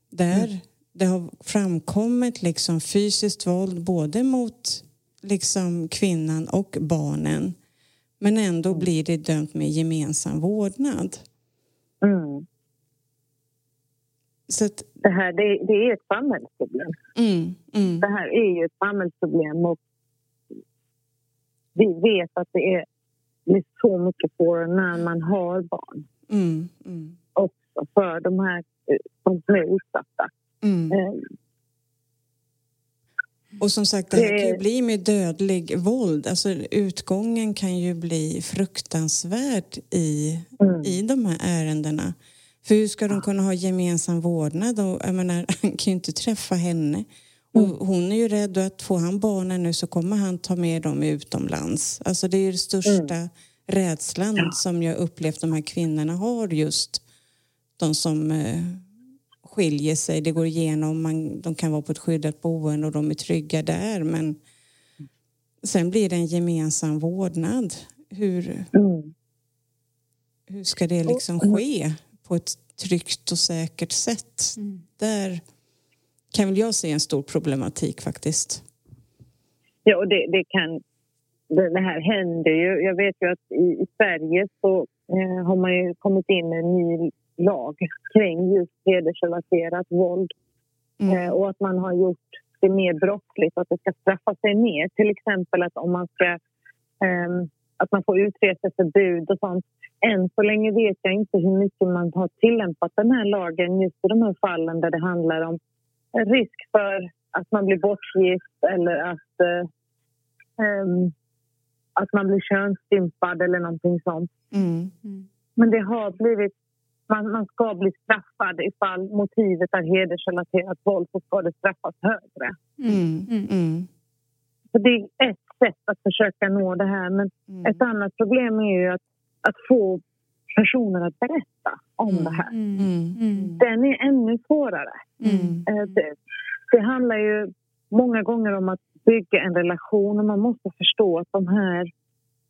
där det har framkommit liksom fysiskt våld både mot liksom kvinnan och barnen. Men ändå blir det dömt med gemensam vårdnad. Mm. Så att, Det här det, det är ett samhällsproblem. mm, mm, Det här är ju ett samhällsproblem och vi vet att det är, det är så mycket svårare när man har barn mm, mm, också för de här eh, som är utsatta. mm. Eh, Och som sagt, det här kan ju bli med dödlig våld. Alltså utgången kan ju bli fruktansvärd i, Mm. i de här ärendena. För hur ska de kunna ha gemensam vårdnad? Och, jag menar, han kan ju inte träffa henne. Och Mm. hon är ju rädd att får han barnen nu så kommer han ta med dem utomlands. Alltså det är ju den största Mm. rädslan som jag upplevt de här kvinnorna har just. De som eh, skiljer sig, det går igenom, man, de kan vara på ett skyddat boende och de är trygga där men sen blir det en gemensam vårdnad. Hur, mm. hur ska det liksom ske på ett tryggt och säkert sätt? Där kan väl jag se en stor problematik faktiskt. Ja, och det, det kan... Det, här händer ju. Jag vet ju att i, i Sverige så eh, har man ju kommit in med en ny lag kring just hedersrelaterat våld. Mm. Eh, och att man har gjort det mer brottsligt, att det ska straffa sig mer. Till exempel att om man ska... ehm, att man får utreseförbud och sånt. Än så länge vet jag inte hur mycket man har tillämpat den här lagen just i de här fallen där det handlar om risk för att man blir bortgift eller att, eh, ehm, att man blir könsstympad eller någonting sånt. Mm. Men det har blivit... Man, man ska bli straffad ifall motivet är hedersrelaterat våld så ska det straffas högre. Mm. Mm. Så det är ett sätt att försöka nå det här. Men Mm. ett annat problem är ju att, att få personer att berätta om det här. Mm. Mm. Mm. Den är ännu svårare. Mm. Eh, Det, det handlar ju många gånger om att bygga en relation och man måste förstå att de här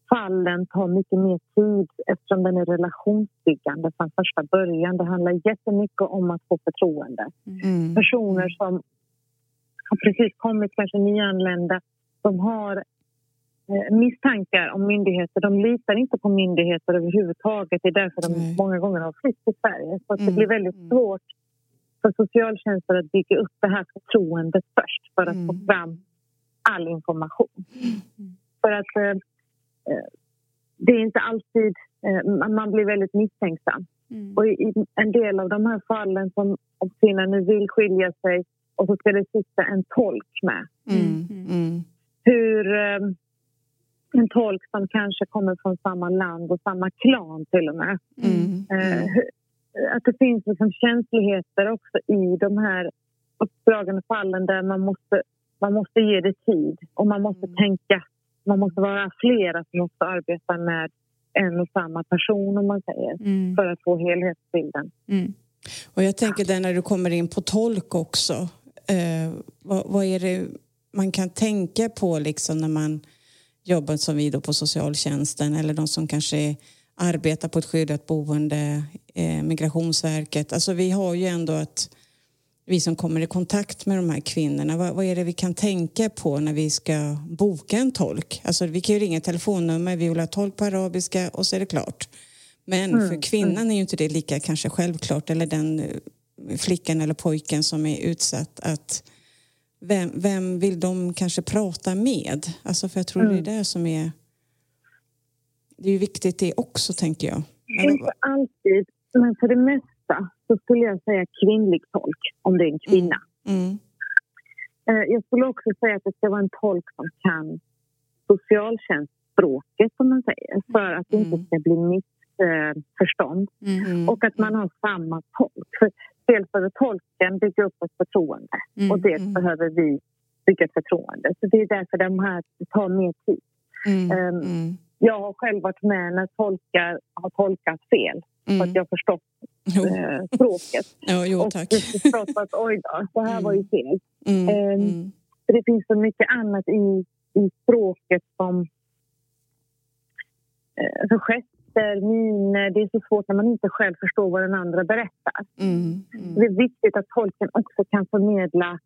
fallen tar mycket mer tid eftersom den är relationsbyggande från första början. Det handlar jättemycket om att få förtroende. Mm. Personer som har precis kommit, kanske nyanlända, som har eh, misstankar om myndigheter. De litar inte på myndigheter överhuvudtaget. Det är därför de många gånger har flytt till Sverige. Så att det Mm. blir väldigt Mm. svårt för socialtjänsten att bygga upp det här förtroendet först för att Mm. få fram all information. För att eh, det är inte alltid... Eh, man- blir väldigt misstänksam. Mm. Och i, en del av de här fallen som om kvinnan nu vill skilja sig och så ska det sitta en tolk med. Mm. Mm. Hur eh, en tolk som kanske kommer från samma land och samma klan till och med. Mm. Eh, att det finns liksom känsligheter också i de här uppdragande fallen där man måste, man måste ge det tid och man måste tänka. Man måste vara flera som också arbetar med en och samma person om man säger Mm. för att få helhetsbilden. Mm. Och jag tänker där när du kommer in på tolk också. Eh, vad, vad är det man kan tänka på liksom när man jobbar som vi då på socialtjänsten eller de som kanske arbetar på ett skyddat boende, eh, Migrationsverket. Alltså vi har ju ändå att vi som kommer i kontakt med de här kvinnorna, vad, vad, är det vi kan tänka på när vi ska boka en tolk? Alltså vi kan ju ringa telefonnummer, vi vill ha tolk på arabiska och så är det klart. Men mm. för kvinnan är ju inte det lika kanske självklart eller den eh, flickan eller pojken som är utsatt att vem, vem vill de kanske prata med? Alltså för jag tror mm. det är mm. det som är det är ju viktigt det också tänker jag. Inte alltid, men för det mesta så skulle jag säga kvinnlig tolk om det är en kvinna. Mm. Mm. Eh, jag skulle också säga att det ska vara en tolk som kan socialtjänstspråket som man säger för att det inte mm. ska bli missförstånd. Mm. Och att man har samma tolk. För dels behöver tolken bygga upp ett förtroende mm. och dels behöver vi bygga ett förtroende. Så det är därför de här tar mer tid. Um, jag har själv varit med när tolkar har tolkat fel mm. för att jag har förstått eh, språket. Ja, jo, tack. och förstått att oj då, det här mm. var ju mm. fel. Mm. Eh, det finns så mycket annat i, i språket som eh, för gester, miner. Det är så svårt när man inte själv förstår vad den andra berättar. Mm. Mm. Det är viktigt att tolken också kan förmedla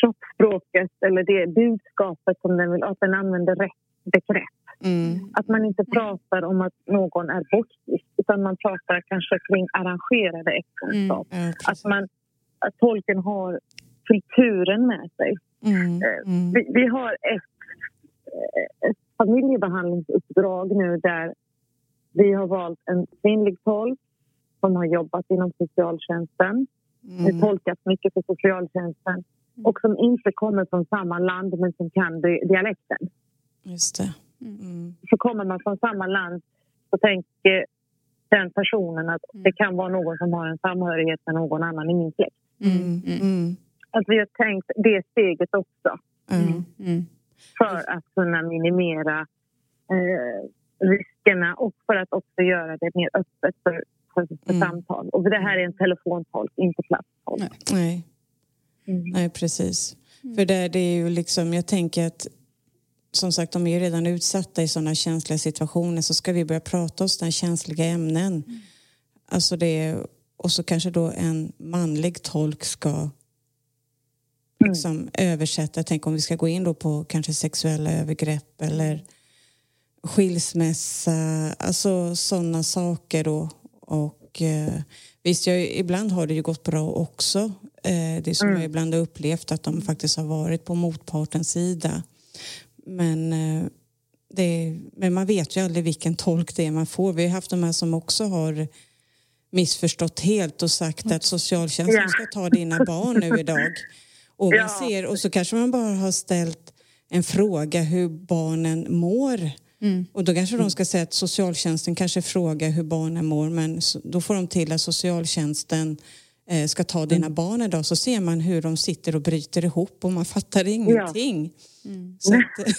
kroppsspråket eller det budskapet som den vill, att den använder rätt begrepp. Mm. Att man inte pratar om att någon är bortgift utan man pratar kanske kring arrangerade äktenskap. Mm. Att, man, att tolken har kulturen med sig. Mm. Eh, mm. Vi, vi, har ett, eh, ett familjebehandlingsuppdrag nu där vi har valt en kvinnlig tolk som har jobbat inom socialtjänsten. Mm. tolkat mycket för socialtjänsten och som inte kommer från samma land men som kan dialekten. Just det. Mm. Så kommer man från samma land så tänker den personen att mm. det kan vara någon som har en samhörighet med någon annan i min släkt. Mm. mm. Att vi har tänkt det steget också. Mm. Mm. För att kunna minimera eh, riskerna och för att också göra det mer öppet för, för, för samtal. Och det här är en telefontolk, inte plasttolk. Nej, Nej precis. För det, det är ju liksom, jag tänker att som sagt, de är ju redan utsatta i sådana känsliga situationer så ska vi börja prata om sådana känsliga ämnen. Mm. Alltså det, och så kanske då en manlig tolk ska mm. liksom mm. översätta. Tänk om vi ska gå in då på kanske sexuella övergrepp eller skilsmässa, alltså sådana saker. Då. Och eh, visst, jag, ibland har det ju gått bra också. Eh, det som mm. jag ibland har upplevt att de faktiskt har varit på motpartens sida. Men, eh, det, men man vet ju aldrig vilken tolk det är man får. Vi har haft de här som också har missförstått helt och sagt att socialtjänsten ska ta dina barn nu idag. Och, man ser, och så kanske man bara har ställt en fråga hur barnen mår. Mm. Och då kanske de ska säga att socialtjänsten kanske frågar hur barnen mår men då får de till att socialtjänsten eh, ska ta dina mm. barn idag så ser man hur de sitter och bryter ihop och man fattar ingenting. Ja. Mm. Så, att,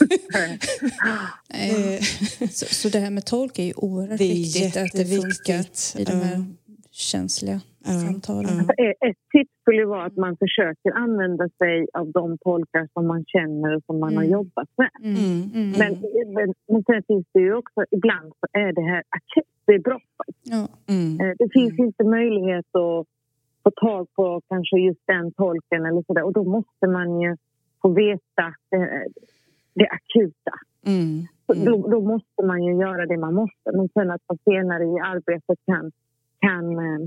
eh, så, så, det här med tolk är ju oerhört det är viktigt att det funkar i de här uh, känsliga uh, samtalen. Uh. Ett tips skulle vara att man försöker använda sig av de tolkar som man känner och som man mm. har jobbat med. Mm. Mm. mm. Men, men, men sen finns det ju också, ibland så är det här akut, det är bråttom. Ja. Mm. Eh, det finns mm. inte möjlighet att få tag på kanske just den tolken eller sådär och då måste man ju få veta det, det akuta. Mm. Mm. Då, då, måste man ju göra det man måste. Men sen att man senare i arbetet kan, kan eh,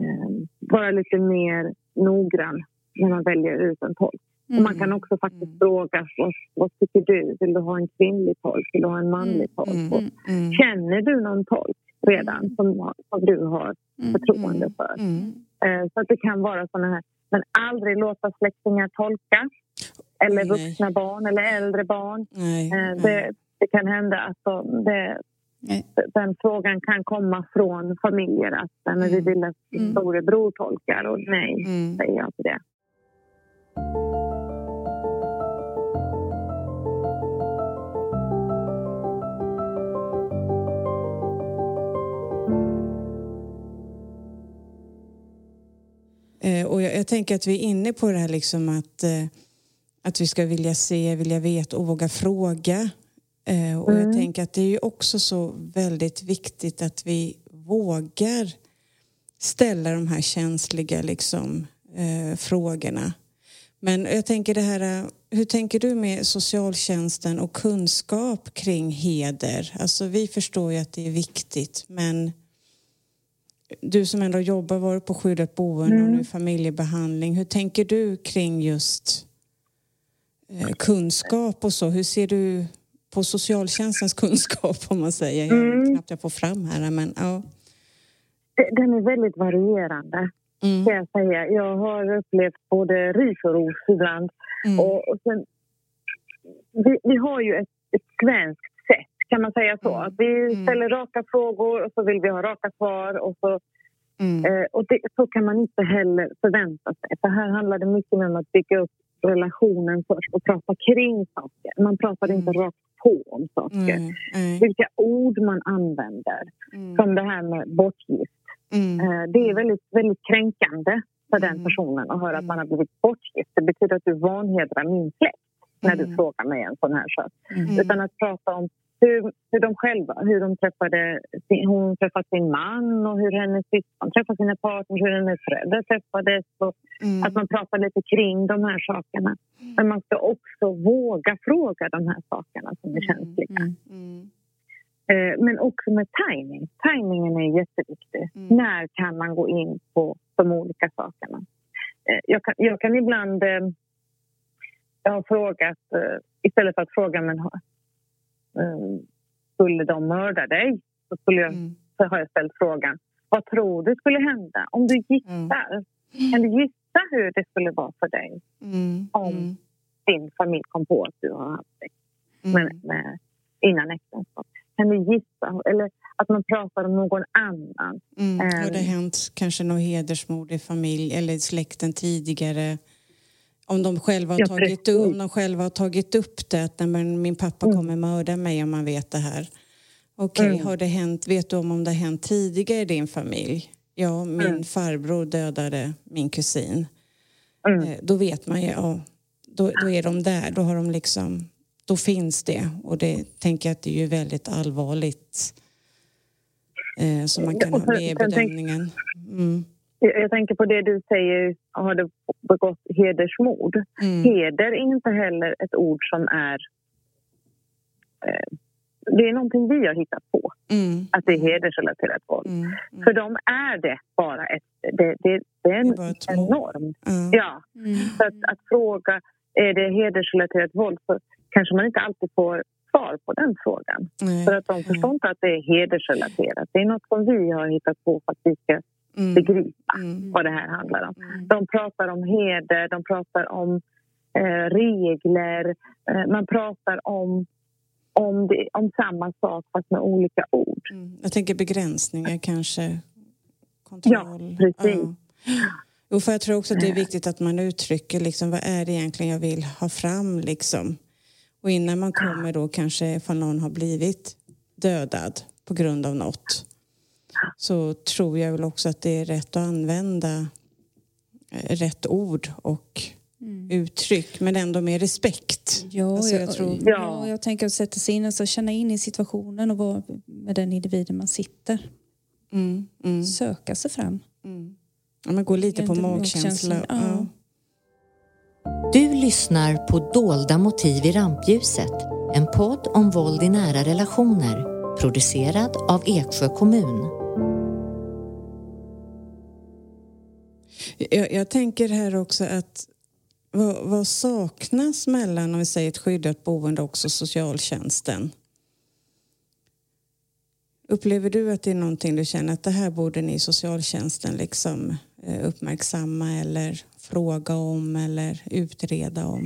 eh, vara lite mer noggrann när man väljer ut en tolk. Mm. man kan också faktiskt mm. fråga vad, vad tycker du? Vill du ha en kvinnlig tolk? Vill du ha en manlig tolk? Mm. Mm. Känner du någon tolk redan som, som du har förtroende för? Eh, så att det kan vara såna här men aldrig låta släktingar tolka. Eller vuxna Nej. barn eller äldre barn. Nej. Eh, det, det, kan hända att de, det, den frågan kan komma från familjer att men vi mm. vill att mm. storebror tolkar och nej, mm. säger jag till det. Eh, och jag, jag, tänker att vi är inne på det här liksom att eh, att vi ska vilja se, vilja veta och våga fråga. Eh, och mm. jag tänker att det är ju också så väldigt viktigt att vi vågar ställa de här känsliga liksom, eh, frågorna. Men jag tänker det här, hur tänker du med socialtjänsten och kunskap kring heder? Alltså vi förstår ju att det är viktigt men du som ändå jobbar, varit på skyddat boende mm. och nu familjebehandling. Hur tänker du kring just eh, kunskap och så? Hur ser du på socialtjänstens kunskap om man säger? Jag mm. knappt jag får fram här men ja. Den är väldigt varierande mm. kan jag säga. Jag har upplevt både ris och ros ibland. Mm. Och, och sen, vi, vi har ju ett, ett svenskt kan man säga så. Mm. Att vi mm. ställer raka frågor och så vill vi ha raka svar. Och så, mm. eh, och det, så kan man inte heller förvänta sig. För här handlar det mycket om att bygga upp relationen först och prata kring saker. Man pratar mm. inte rakt på om saker. Mm. Mm. Vilka ord man använder. Mm. Som det här med bortgift. Mm. Eh, det är väldigt, väldigt kränkande för den mm. personen att höra att man har blivit bortgift. Det betyder att du vanhedrar min släkt när du mm. frågar mig en sån här sak. Mm. Utan att prata om hur, hur de själva, hur de träffade, hon träffade sin man och hur hennes syskon träffade sina partner, hur hennes föräldrar träffades. Och mm. Att man pratar lite kring de här sakerna. Men man ska också våga fråga de här sakerna som är känsliga. Mm. Mm. Eh, men också med timing. Timingen är jätteviktig. Mm. När kan man gå in på de olika sakerna? Eh, jag kan, jag kan ibland... Eh, jag har frågat, istället för att fråga men skulle de mörda dig? Så, skulle jag, mm. så har jag ställt frågan vad tror du skulle hända om du gissar? Mm. Kan du gissa hur det skulle vara för dig mm. om din familj kom på att du har haft sex med, med, innan äktenskap? Kan du gissa? Eller att man pratar om någon annan. Mm. Har det hänt kanske något hedersmord i familj eller i släkten tidigare? Om de själva har, tagit, upp, om de själva har tagit upp det, att men min pappa mm. kommer mörda mig om man vet det här. Okej, okay, mm. har det hänt, vet du om, om det har hänt tidigare i din familj? Ja, min mm. farbror dödade min kusin. Mm. Eh, då vet man ju, ja, då, då är de där, då har de liksom då finns det. Och det tänker jag att det är ju väldigt allvarligt eh, som man kan ha med i bedömningen. Mm. Jag tänker på det du säger, har det begått hedersmord? Mm. Heder är inte heller ett ord som är... Eh, det är någonting vi har hittat på, mm. att det är hedersrelaterat våld. Mm. Mm. För dem är det bara ett... Det, det, det är en, det är en norm. Ja. Mm. Så att, att fråga är det hedersrelaterat våld så kanske man inte alltid får svar på den frågan. För att de förstår inte att det är hedersrelaterat. Det är något som vi har hittat på för att vi ska mm. begripa mm. vad det här handlar om. Mm. De pratar om heder, de pratar om eh, regler. Eh, man pratar om, om, det, om samma sak fast med olika ord. Mm. Jag tänker begränsningar kanske? Kontroll? Ja, precis. Ja. Jo, för jag tror också att det är viktigt att man uttrycker liksom, vad är det egentligen jag vill ha fram. Liksom. Och innan man kommer då kanske ifall någon har blivit dödad på grund av något så tror jag väl också att det är rätt att använda eh, rätt ord och mm. uttryck men ändå med respekt. Ja, alltså, jag, tror... ja, jag tänker att sätta sig in, alltså känna in i situationen och vara med den individen man sitter. Mm, mm. Söka sig fram. Mm. Ja, men gå lite på magkänsla. Ja. Du lyssnar på Dolda motiv i rampljuset, en podd om våld i nära relationer, producerad av Eksjö kommun. Jag, jag tänker här också att vad, vad, saknas mellan, om vi säger ett skyddat boende och socialtjänsten? Upplever du att det är någonting du känner att det här borde ni i socialtjänsten liksom eh, uppmärksamma eller fråga om eller utreda om?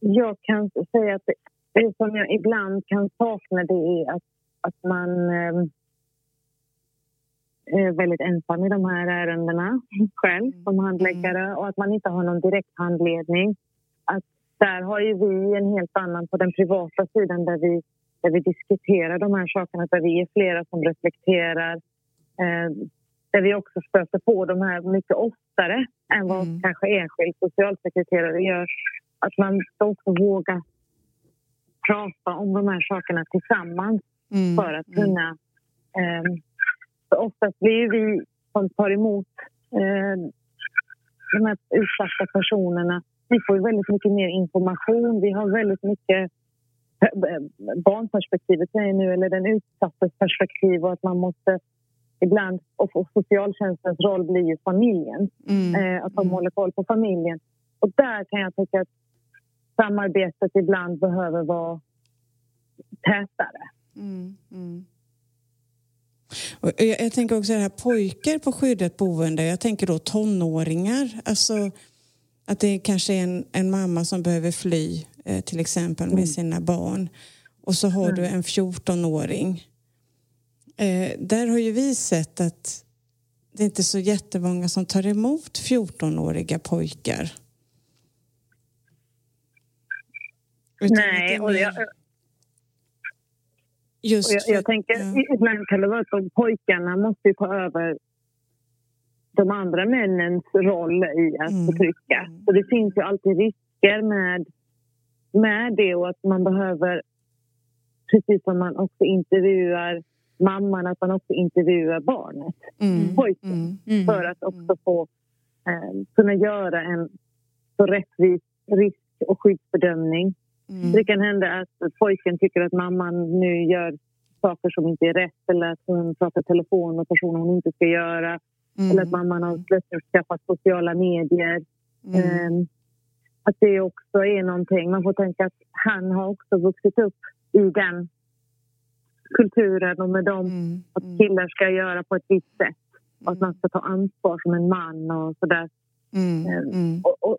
Jag kan säga att det som jag ibland kan sakna det är att, att man eh, väldigt ensam i de här ärendena själv som mm. handläggare och att man inte har någon direkt handledning. Att där har ju vi en helt annan på den privata sidan där vi, där vi diskuterar de här sakerna, där vi är flera som reflekterar. Eh, där vi också stöter på de här mycket oftare än vad Mm. kanske enskild socialsekreterare gör. Att man ska också våga prata om de här sakerna tillsammans Mm. för att kunna... Eh, oftast blir ju vi som tar emot eh, de här utsatta personerna, vi får väldigt mycket mer information. Vi har väldigt mycket eh, barnperspektivet säger nu, eller den utsattes perspektiv och att man måste ibland, och och socialtjänstens roll blir ju familjen, Mm. eh, att de håller koll på familjen. Och där kan jag tycka att samarbetet ibland behöver vara tätare. Mm, mm. Och jag, jag tänker också det här pojkar på skyddat boende. Jag tänker då tonåringar. Alltså att det kanske är en, en mamma som behöver fly eh, till exempel med sina barn. Och så har du en 14-åring. Eh, där har ju vi sett att det är inte så jättemånga som tar emot 14-åriga pojkar. Utan Nej, och jag, just jag, jag tänker ja. ibland kan det vara så att pojkarna måste ju ta över de andra männens roll i att Mm. förtrycka. Så det finns ju alltid risker med, med det och att man behöver, precis som man också intervjuar mamman, att man också intervjuar barnet, Mm. pojken. Mm. Mm. för att också få eh, kunna göra en så rättvis risk och skyddsbedömning. Mm. Det kan hända att pojken tycker att mamman nu gör saker som inte är rätt eller att hon pratar telefon med personer hon inte ska göra Mm. eller att mamman har plötsligt skaffat sociala medier. Mm. Eh, att det också är någonting. Man får tänka att han har också vuxit upp i den kulturen och med dem Mm. att killar ska göra på ett visst sätt och att man ska ta ansvar som en man och sådär. Mm. Mm. Och, och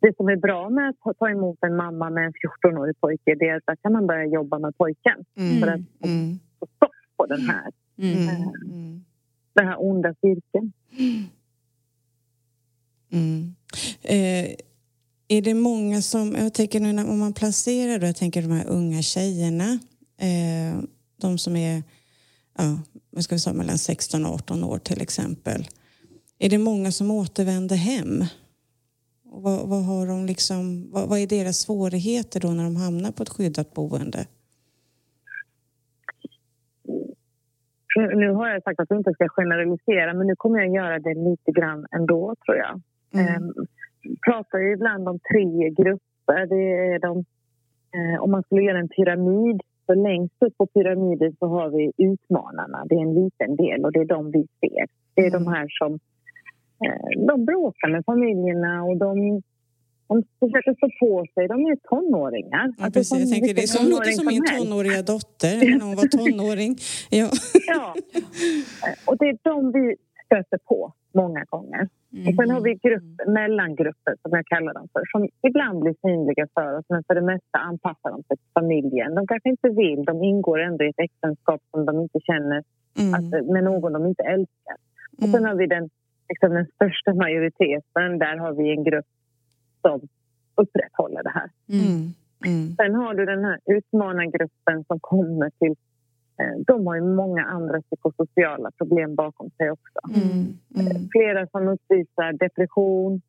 det som är bra med att ta- emot en mamma med en 14-årig pojke det är att där kan man börja jobba med pojken Mm. för att Mm. få stopp på den här, Mm. Mm. Mm. den här onda cirkeln. Mm. Eh, är det många som, jag tänker nu när, om man placerar då, jag tänker de här unga tjejerna, eh, de som är, ja, vad ska vi säga, mellan 16 och 18 år till exempel. Är det många som återvänder hem? Vad, vad har de liksom, vad, vad är deras svårigheter då när de hamnar på ett skyddat boende? Nu- har jag sagt att jag inte ska generalisera men nu kommer jag göra det lite grann ändå tror jag. Mm. Mm. pratar ju ibland om tre grupper. Det är de, eh, om man skulle göra en pyramid, så längst upp på pyramiden så har vi utmanarna. Det är en liten del och det är de vi ser. Det är de här som de bråkar med familjerna och de, de försöker stå på sig. De är tonåringar. Ja, precis. Jag tänker det som låter som min tonåriga dotter när hon var tonåring. Ja. Ja. Eh, Och det är de vi stöter på många gånger. Och sen har vi grupp, mellangrupper som jag kallar dem för som ibland blir synliga för oss men för det mesta anpassar de sig till familjen. De kanske inte vill, de ingår ändå i ett äktenskap som de inte känner Mm. att, med någon de inte älskar. Och sen Mm. har vi den, liksom den största majoriteten, där har vi en grupp som upprätthåller det här. Mm. Mm. Sen har du den här utmanargruppen som kommer till eh, de har ju många andra psykosociala problem bakom sig också. Mm. Mm. Flera som uppvisar depression,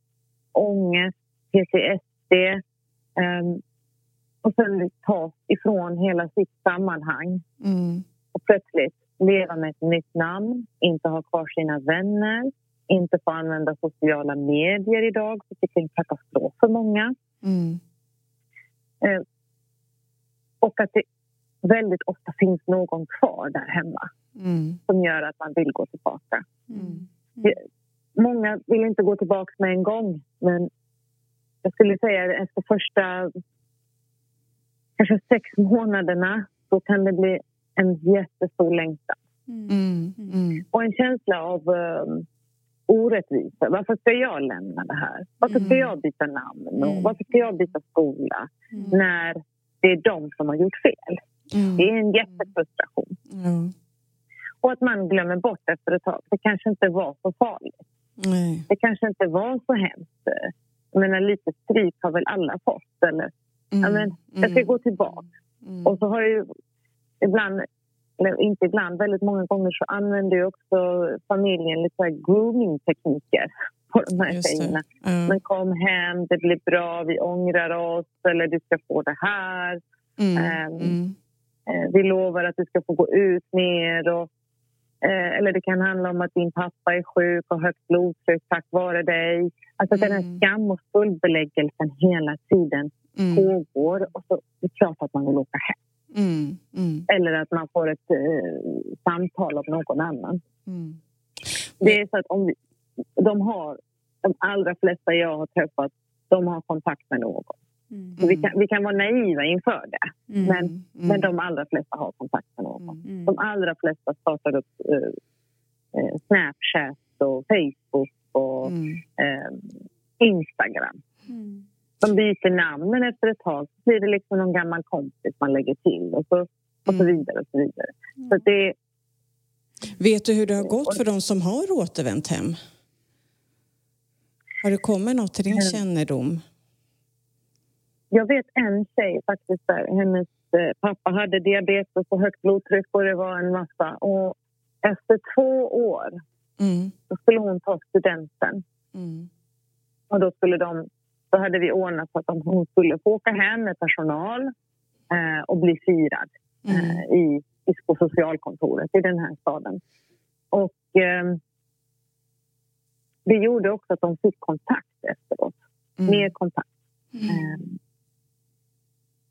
ångest, PTSD ehm, och sen tas ifrån hela sitt sammanhang Mm. och plötsligt leva med ett nytt namn, inte ha kvar sina vänner, inte få använda sociala medier idag, vilket är en katastrof för många. Mm. Eh, och att det väldigt ofta finns någon kvar där hemma Mm. som gör att man vill gå tillbaka. Mm. Många vill inte gå tillbaka med en gång men jag skulle säga efter första kanske sex månaderna så kan det bli en jättestor längtan Mm. Mm. och en känsla av um, orättvisa. Varför ska jag lämna det här? Varför ska Mm. jag byta namn? Och Mm. varför ska jag byta skola när det är de som har gjort fel? Mm. Det är en jättefrustration. Och att man glömmer bort efter ett tag. Det kanske inte var så farligt. Nej. Det kanske inte var så hemskt. Jag menar, lite stryk har väl alla fått. Eller, Mm. ja, men, jag ska gå tillbaka. Mm. Och så har ju ibland eller inte ibland, väldigt många gånger så använder ju också familjen lite grooming-tekniker på de här tjejerna. Mm. Men kom hem, det blir bra, vi ångrar oss eller du ska få det här. Mm. Um, vi lovar att du ska få gå ut mer. Och, uh, eller det kan handla om att din pappa är sjuk och högt blodtryck tack vare dig. Alltså mm. den här mm. skam och skuldbeläggelsen hela tiden mm. pågår. Och så det är klart att man vill åka hem. Mm, mm. Eller att man får ett eh, samtal av någon annan. Mm. Det är så att om vi, de har, de allra flesta jag har träffat, de har kontakt med någon. Mm. vi, kan, vi kan vara naiva inför det, mm. men, mm. men de allra flesta har kontakt med någon. De allra flesta startar upp eh, eh Snapchat och Facebook och eh, Instagram. De byter namn, men efter ett tag blir det liksom någon gammal kompis man lägger till och så, och så vidare. och så vidare. Så det, Vet du hur det har gått för de som har återvänt hem? Har det kommit något till din mm. kännedom? Jag vet en tjej faktiskt där. Hennes eh, pappa hade diabetes och högt blodtryck och det var en massa. Och efter två år mm. skulle hon ta studenten. Mm. Och då skulle de så hade vi ordnat så att hon skulle få åka hem med personal eh, och bli firad eh, mm. i, i, på socialkontoret i den här staden. Och eh, det gjorde också att de fick kontakt efteråt. Mm. Mer kontakt. Mm. Eh,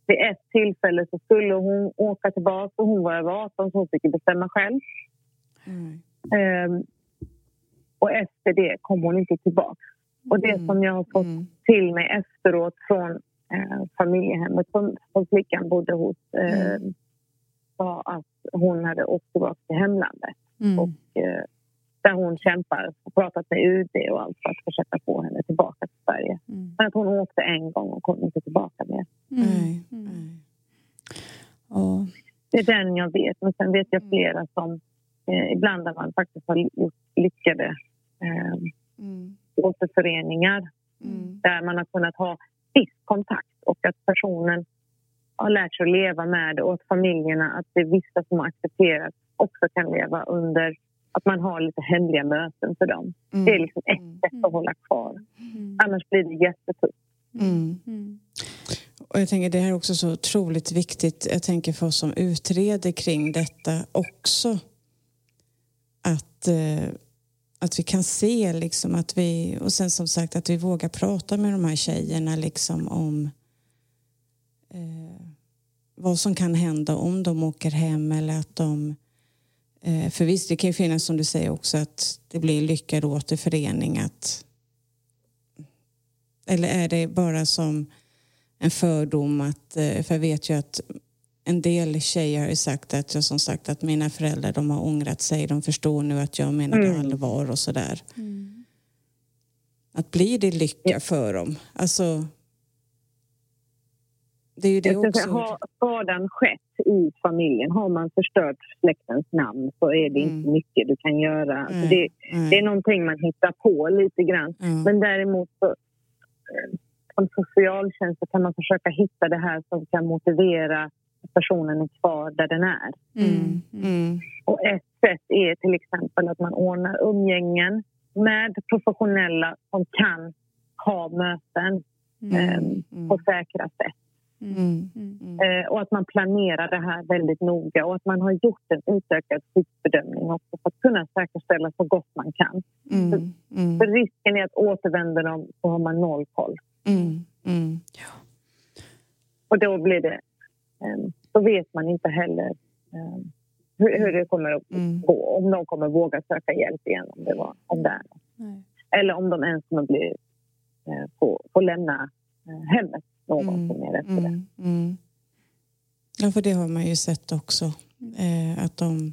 vid ett tillfälle så skulle hon åka tillbaka och hon var över 18 så hon fick bestämma själv. Mm. Eh, och efter det kom hon inte tillbaka. Och det mm. som jag har fått mm. till mig efteråt från eh, familjehemmet som, som flickan bodde hos eh, mm. var att hon hade åkt tillbaka till hemlandet. Mm. Och, eh, där hon kämpar och pratat med UD och allt för att försöka få henne tillbaka till Sverige. Mm. Men att hon åkte en gång och kom inte tillbaka mer. Mm. Mm. Det är den jag vet. Men sen vet jag flera som eh, ibland där man faktiskt har gjort lyckade eh, mm återföreningar mm. där man har kunnat ha viss kontakt och att personen har lärt sig att leva med det och att familjerna, att det är vissa som har accepterat också kan leva under att man har lite hemliga möten för dem. Mm. Det är liksom ett mm. sätt att hålla kvar. Mm. Annars blir det jättetufft. Mm. mm. Och jag tänker det här är också så otroligt viktigt, jag tänker för oss som utreder kring detta också. Att eh, att vi kan se liksom att vi, och sen som sagt att vi vågar prata med de här tjejerna liksom om eh, vad som kan hända om de åker hem eller att de eh, för visst, det kan ju finnas som du säger också att det blir lyckad återförening att eller är det bara som en fördom att, eh, för jag vet ju att en del tjejer har ju sagt att, jag som sagt, att mina föräldrar de har ångrat sig. De förstår nu att jag menade mm. allvar och sådär. Mm. Att blir det lycka för dem? Alltså, det är ju det också. Har skadan skett i familjen, har man förstört släktens namn så är det mm. inte mycket du kan göra. Mm. Det, det, är någonting man hittar på lite grann. Men däremot så, eh, som socialtjänst så kan man försöka hitta det här som kan motivera personen är kvar där den är. Mm. Mm. Och ett sätt är till exempel att man ordnar umgängen med professionella som kan ha möten eh, på säkra sätt. Mm. Mm. Eh, och att man planerar det här väldigt noga och att man har gjort en utökad skyddsbedömning också för att kunna säkerställa så gott man kan. Mm. För, risken är att återvänder de så har man noll koll. Och då blir det Ehm, så vet man inte heller ehm, hur, hur det kommer att mm. gå. Om de kommer våga söka hjälp igen om det, var, om det är något. Eller om de ens kommer bli, eh, få, få lämna eh, hemmet någonsin mm. efter det. Mm. mm. Ja, för det har man ju sett också. Eh, att de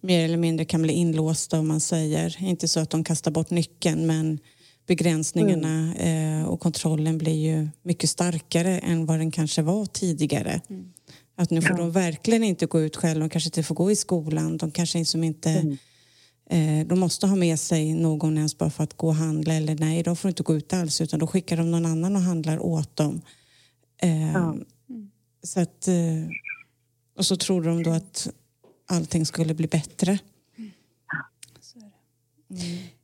mer eller mindre kan bli inlåsta om man säger. Inte så att de kastar bort nyckeln men begränsningarna mm. eh, och kontrollen blir ju mycket starkare än vad den kanske var tidigare. Mm. Att nu får ja. de verkligen inte gå ut själva, de kanske inte får gå i skolan, de kanske liksom inte mm. eh, de måste ha med sig någon ens bara för att gå och handla eller nej, de får inte gå ut alls utan då skickar de någon annan och handlar åt dem. Eh, ja. Så att, eh, och så tror de då att allting skulle bli bättre. Eh,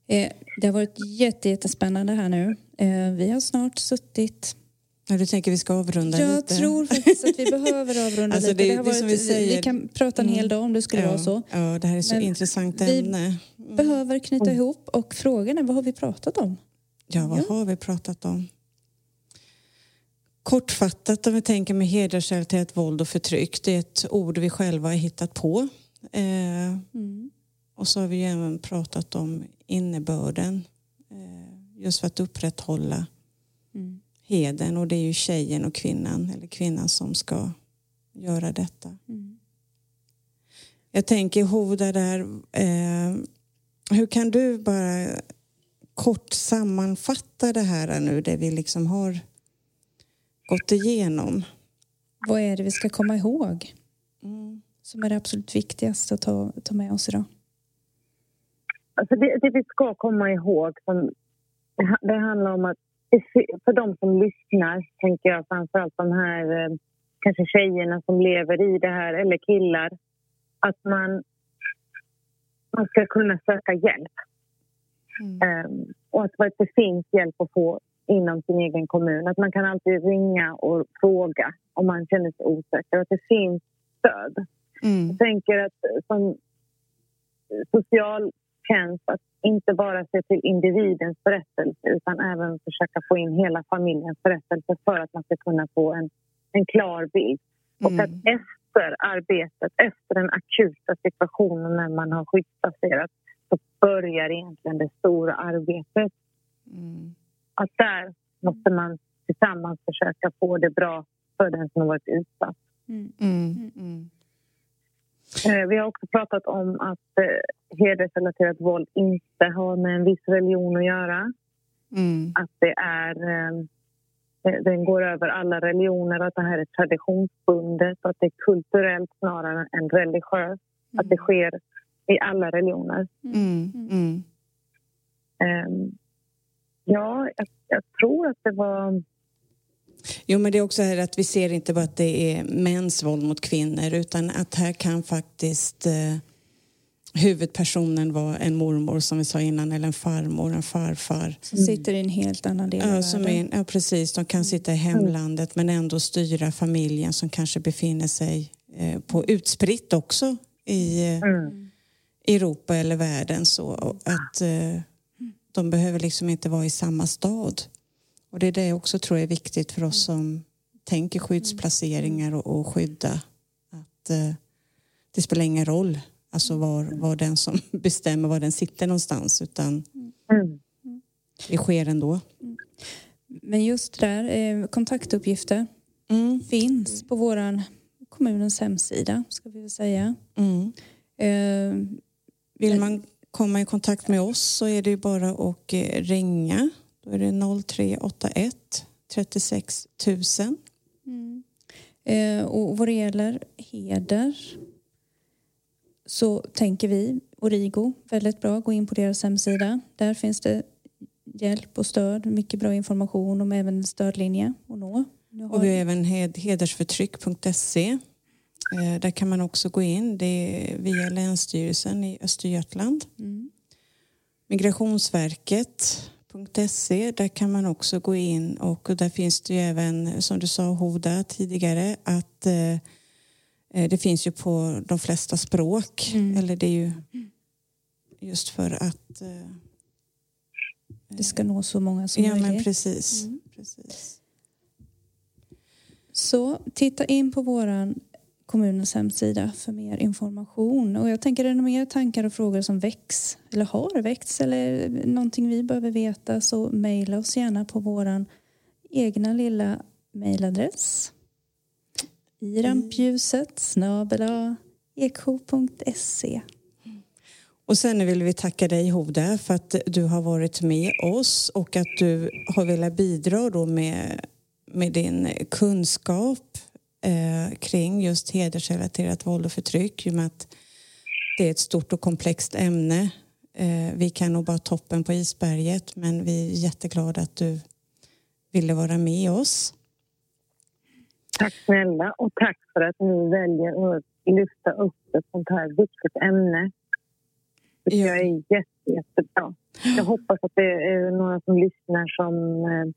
Det har varit jätte, jättespännande här nu. Eh, Vi har snart suttit... Ja, du tänker vi ska avrunda Jag lite? tror faktiskt att vi behöver avrunda Alltså, lite. det- Det har det varit, vi säger. vi kan prata en hel dag om det skulle ja, vara så. Ja, det här är så Men intressant vi- ämne. Behöver knyta ihop och frågan är vad har vi pratat om? Ja, vad har vi pratat om? Kortfattat om vi tänker med hedersrelaterat våld och förtryck. Det är ett ord vi själva har hittat på. Eh, och så har vi ju även pratat om innebörden. Eh, just för att upprätthålla heden. Och det är ju tjejen och kvinnan, eller kvinnan som ska göra detta. Jag tänker Hoda där, eh, hur kan du bara kort sammanfatta det här nu, det vi liksom har gått igenom? Vad är det vi ska komma ihåg? Som är det absolut viktigaste att ta, ta med oss idag? Alltså det, det vi ska komma ihåg, som, det ha- det handlar om att för de som lyssnar, tänker jag framförallt de här eh, kanske tjejerna som lever i det här, eller killar, att man, man ska kunna söka hjälp. Ehm, och att det finns hjälp att få inom sin egen kommun. Att man kan alltid ringa och fråga om man känner sig osäker. Att det finns stöd. Mm. Jag tänker att eh, som socialtjänst att inte bara se till individens berättelse utan även försöka få in hela familjens berättelse för att man ska kunna få en, en klar bild. Och Mm. att efter arbetet, efter den akuta situationen när man har skyddsplacerat så börjar egentligen det stora arbetet. Mm. Att där måste man tillsammans försöka få det bra för den som har varit utsatt. Mm. Mm. Eh, Vi har också pratat om att eh, hedersrelaterat våld inte har med en viss religion att göra. Mm. Att det är, eh, den går över alla religioner, att det här är traditionsbundet att det är kulturellt snarare än religiöst. Att det sker i alla religioner. Mm. Mm. Eh, Ja, jag, jag tror att det var... Jo, men det är också här att vi ser inte bara att det är mäns våld mot kvinnor utan att här kan faktiskt eh, huvudpersonen vara en mormor som vi sa innan eller en farmor, en farfar. Som sitter i en helt annan del av Ja, som världen. är, ja, precis. De kan sitta i hemlandet men ändå styra familjen som kanske befinner sig eh, på utspritt också i eh, Mm. Europa eller världen. Så att eh, de behöver liksom inte vara i samma stad. Och det är det jag också tror är viktigt för oss som tänker skyddsplaceringar och, och skydda. Att eh, det spelar ingen roll alltså var, var den som bestämmer var den sitter någonstans utan Mm. det sker ändå. Men just där, eh, kontaktuppgifter Mm. finns på våran kommunens hemsida, ska vi väl säga. Mm. Eh, Vill man komma i kontakt med oss så är det ju bara att eh, ringa. Då är det 0381 36 000. Eh, och vad det gäller heder så tänker vi, Origo, väldigt bra, gå in på deras hemsida. Där finns det hjälp och stöd, mycket bra information om även en stödlinje att nå. Har Och vi har även hed- hedersförtryck.se. Eh, Där kan man också gå in. Det är via Länsstyrelsen i Östergötland. Mm. Migrationsverket.se. Där kan man också gå in och där finns det ju även, som du sa Hoda tidigare, att eh, eh, det finns ju på de flesta språk. Eller det är ju just för att... eh, det ska nå så många som Ja men möjligt. precis. precis. Så titta in på våran kommunens hemsida för mer information. Och jag tänker är det några mer tankar och frågor som väcks eller har väckts eller någonting vi behöver veta så mejla oss gärna på våran egna lilla mejladress. I rampljuset snabela ekho.se. Och sen vill vi tacka dig Hoda för att du har varit med oss och att du har velat bidra då med, med din kunskap eh, kring just hedersrelaterat våld och förtryck i och med att det är ett stort och komplext ämne. Eh, vi kan nog bara toppen på isberget men vi är jätteglada att du ville vara med oss. Tack snälla och tack för att ni väljer att lyfta upp ett sånt här viktigt ämne. Det Ja. jag är jätte, jättebra. Jag hoppas att det är några som lyssnar som eh,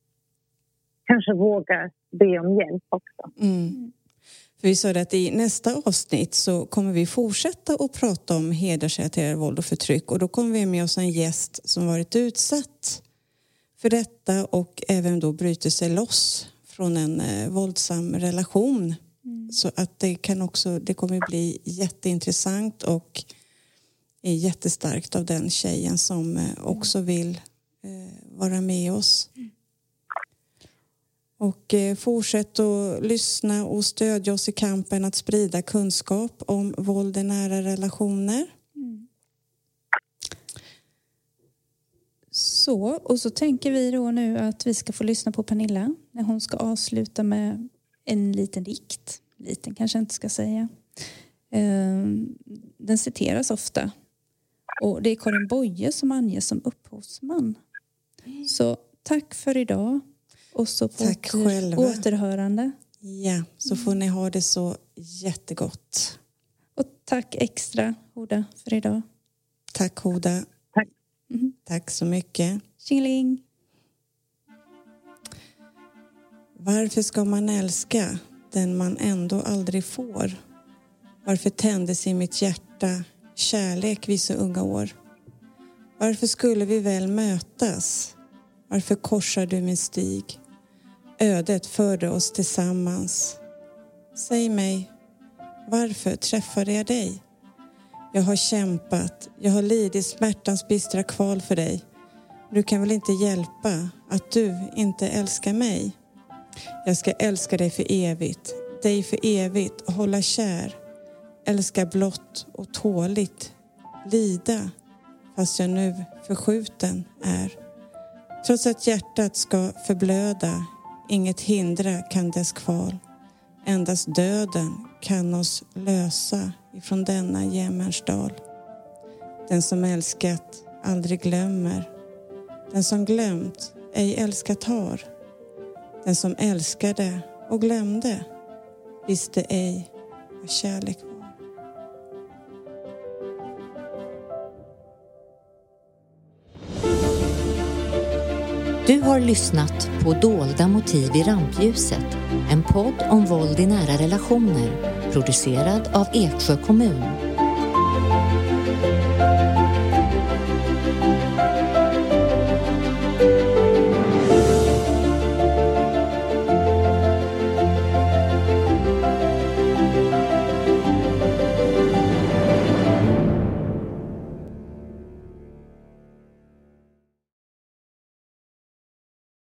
kanske vågar be om hjälp också. Mm. För vi sa det att i nästa avsnitt så kommer vi fortsätta att prata om hedersrelaterat våld och förtryck och då kommer vi med oss en gäst som varit utsatt för detta och även då bryter sig loss från en eh, våldsam relation. Så att det kan också, det kommer bli jätteintressant och är jättestarkt av den tjejen som eh, också vill eh, vara med oss. Och eh, fortsätt att lyssna och stödja oss i kampen att sprida kunskap om våld i nära relationer. Så, och så tänker vi då nu att vi ska få lyssna på Pernilla när hon ska avsluta med en liten dikt. Liten kanske jag inte ska säga. Ehm, den citeras ofta. Och det är Karin Boye som anges som upphovsman. Så tack för idag. Och så på Tack åter- själva. återhörande. Ja, så får ni ha det så jättegott. Och tack extra, Hoda, för idag. Tack Hoda. Tack. Mhm. Tack så mycket. Tjingeling! Varför ska man älska den man ändå aldrig får? Varför tändes i mitt hjärta kärlek vid så unga år? Varför skulle vi väl mötas? Varför korsar du min stig? Ödet förde oss tillsammans. Säg mig, varför träffade jag dig? Jag har kämpat, jag har lidit smärtans bistra kval för dig. Du kan väl inte hjälpa att du inte älskar mig? Jag ska älska dig för evigt, dig för evigt och hålla kär. Älska blott och tåligt, lida fast jag nu förskjuten är. Trots att hjärtat ska förblöda, inget hindra kan dess kval. Endast döden kan oss lösa ifrån denna jämmernsdal. Den som älskat aldrig glömmer, den som glömt ej älskat har. Den som älskade och glömde visste ej vad kärlek var. Du har lyssnat på Dolda motiv i rampljuset, en podd om våld i nära relationer, producerad av Eksjö kommun.